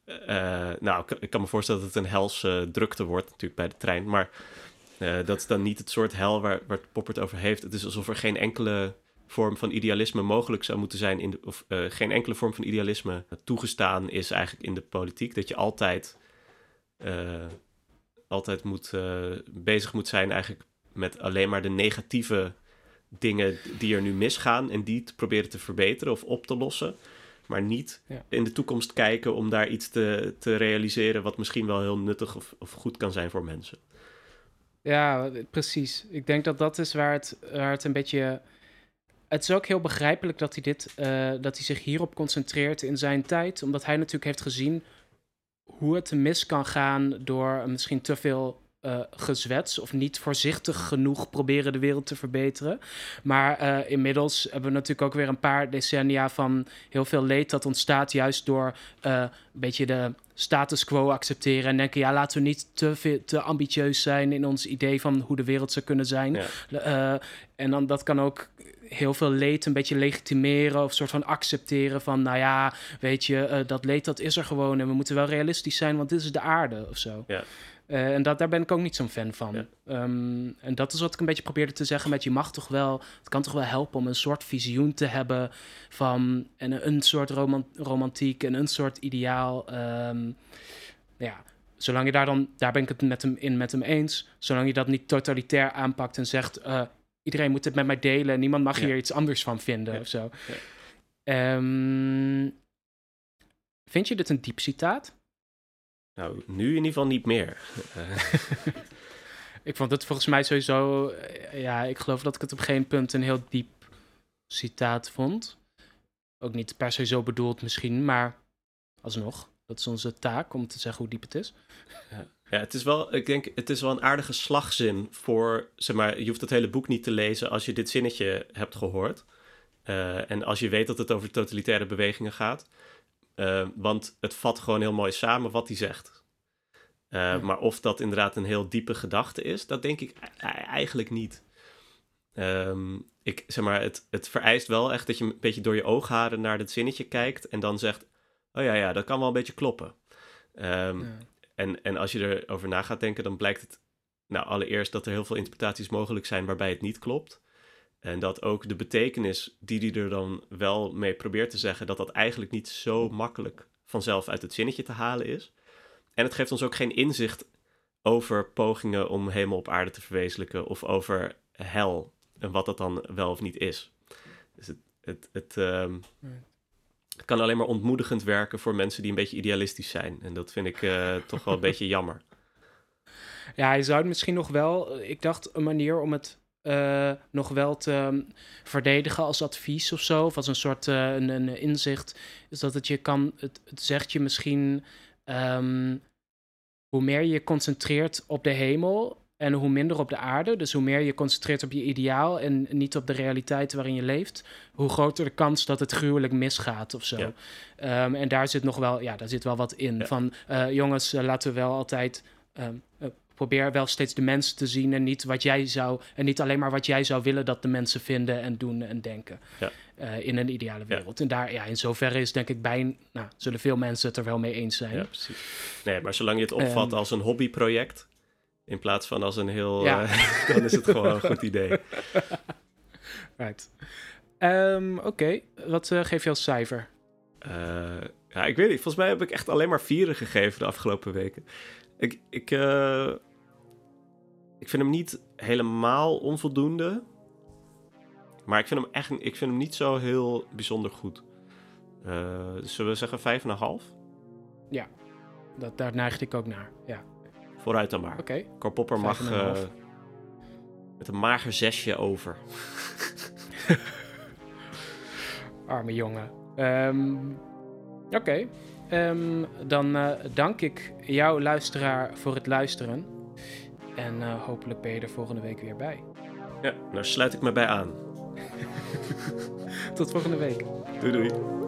uh, nou, ik kan me voorstellen dat het een helse drukte wordt natuurlijk bij de trein, maar dat is dan niet het soort hel waar, waar Poppert over heeft. Het is alsof er geen enkele vorm van idealisme mogelijk zou moeten zijn, in de, of uh, geen enkele vorm van idealisme toegestaan is eigenlijk in de politiek. Dat je altijd, uh, altijd moet, bezig moet zijn eigenlijk met alleen maar de negatieve dingen die er nu misgaan en die te proberen te verbeteren of op te lossen. Maar niet ja. in de toekomst kijken om daar iets te, te realiseren wat misschien wel heel nuttig of, of goed kan zijn voor mensen. Ja, precies. Ik denk dat dat is waar het, waar het een beetje. Het is ook heel begrijpelijk dat hij, dit, uh, dat hij zich hierop concentreert in zijn tijd, omdat hij natuurlijk heeft gezien hoe het mis kan gaan door misschien te veel uh, gezwets of niet voorzichtig genoeg proberen de wereld te verbeteren. Maar uh, inmiddels hebben we natuurlijk ook weer een paar decennia van heel veel leed dat ontstaat juist door uh, een beetje de status quo accepteren en denken, ja, laten we niet te, te ambitieus zijn in ons idee van hoe de wereld zou kunnen zijn. Ja. en dan dat kan ook heel veel leed een beetje legitimeren of soort van accepteren van, nou ja, weet je, dat leed dat is er gewoon en we moeten wel realistisch zijn, want dit is de aarde of zo. Ja. Uh, en dat, daar ben ik ook niet zo'n fan van. Um, en dat is wat ik een beetje probeerde te zeggen met je mag toch wel, het kan toch wel helpen om een soort visioen te hebben van en een, soort romantiek en een soort ideaal. Um, ja, zolang je daar dan, daar ben ik het met hem in met hem eens, zolang je dat niet totalitair aanpakt en zegt, uh, iedereen moet het met mij delen en niemand mag hier iets anders van vinden of zo. Um, vind je dit een diep citaat? Nou, nu in ieder geval niet meer. [laughs] ik vond het volgens mij sowieso... Eh, ja, ik geloof dat ik het op geen punt een heel diep citaat vond. Ook niet per se zo bedoeld misschien, maar alsnog. Dat is onze taak om te zeggen hoe diep het is. Ja. Ja, het is wel, ik denk, het is wel een aardige slagzin voor, zeg maar, je hoeft het hele boek niet te lezen als je dit zinnetje hebt gehoord. Uh, en als je weet dat het over totalitaire bewegingen gaat. Uh, want het vat gewoon heel mooi samen wat hij zegt. Uh, Maar of dat inderdaad een heel diepe gedachte is, dat denk ik e-, eigenlijk niet. Um, ik, zeg maar, het, het vereist wel echt dat je een beetje door je oogharen naar het zinnetje kijkt en dan zegt: Oh ja, ja, dat kan wel een beetje kloppen. Um, ja. En, en als je erover na gaat denken, dan blijkt het nou, allereerst dat er heel veel interpretaties mogelijk zijn waarbij het niet klopt. En dat ook de betekenis die hij er dan wel mee probeert te zeggen, dat dat eigenlijk niet zo makkelijk vanzelf uit het zinnetje te halen is. En het geeft ons ook geen inzicht over pogingen om hemel op aarde te verwezenlijken of over hel en wat dat dan wel of niet is. Dus het, het, het, um, het kan alleen maar ontmoedigend werken voor mensen die een beetje idealistisch zijn. En dat vind ik uh, [laughs] toch wel een beetje jammer. Ja, hij zou het misschien nog wel. Ik dacht een manier om het uh, nog wel te um, verdedigen als advies of zo, of als een soort uh, een, een, inzicht, is dat het je kan, het, zegt je misschien, um, hoe meer je concentreert op de hemel en hoe minder op de aarde, dus hoe meer je concentreert op je ideaal en niet op de realiteit waarin je leeft, hoe groter de kans dat het gruwelijk misgaat of zo. Ja. Um, en daar zit nog wel, ja, daar zit wel wat in. Ja. Van uh, jongens, laten we wel altijd probeer wel steeds de mensen te zien en niet wat jij zou en niet alleen maar wat jij zou willen dat de mensen vinden en doen en denken ja. in een ideale wereld. En daar, ja, in zoverre is denk ik bij, nou, zullen veel mensen het er wel mee eens zijn. Ja, precies. Nee, maar zolang je het opvat um, als een hobbyproject in plaats van als een heel, ja. uh, [laughs] dan is het gewoon een goed idee. [laughs] Right. Um, Oké, okay. wat uh, geef je als cijfer? ja, ik weet niet. Volgens mij heb ik echt alleen maar vieren gegeven de afgelopen weken. Ik, ik, ik vind hem niet helemaal onvoldoende. Maar ik vind hem echt ik vind hem niet zo heel bijzonder goed. zullen we zeggen 5,5? Ja, dat, daar neigde ik ook naar. Ja. Vooruit dan maar. Oké. Okay. Mag uh, met een mager zesje over. [laughs] Arme jongen. Um, Oké. Okay. Um, dan uh, dank ik jou, luisteraar, voor het luisteren. En uh, hopelijk ben je er volgende week weer bij. Ja, nou sluit ik me bij aan. [laughs] Tot volgende week. Doei doei.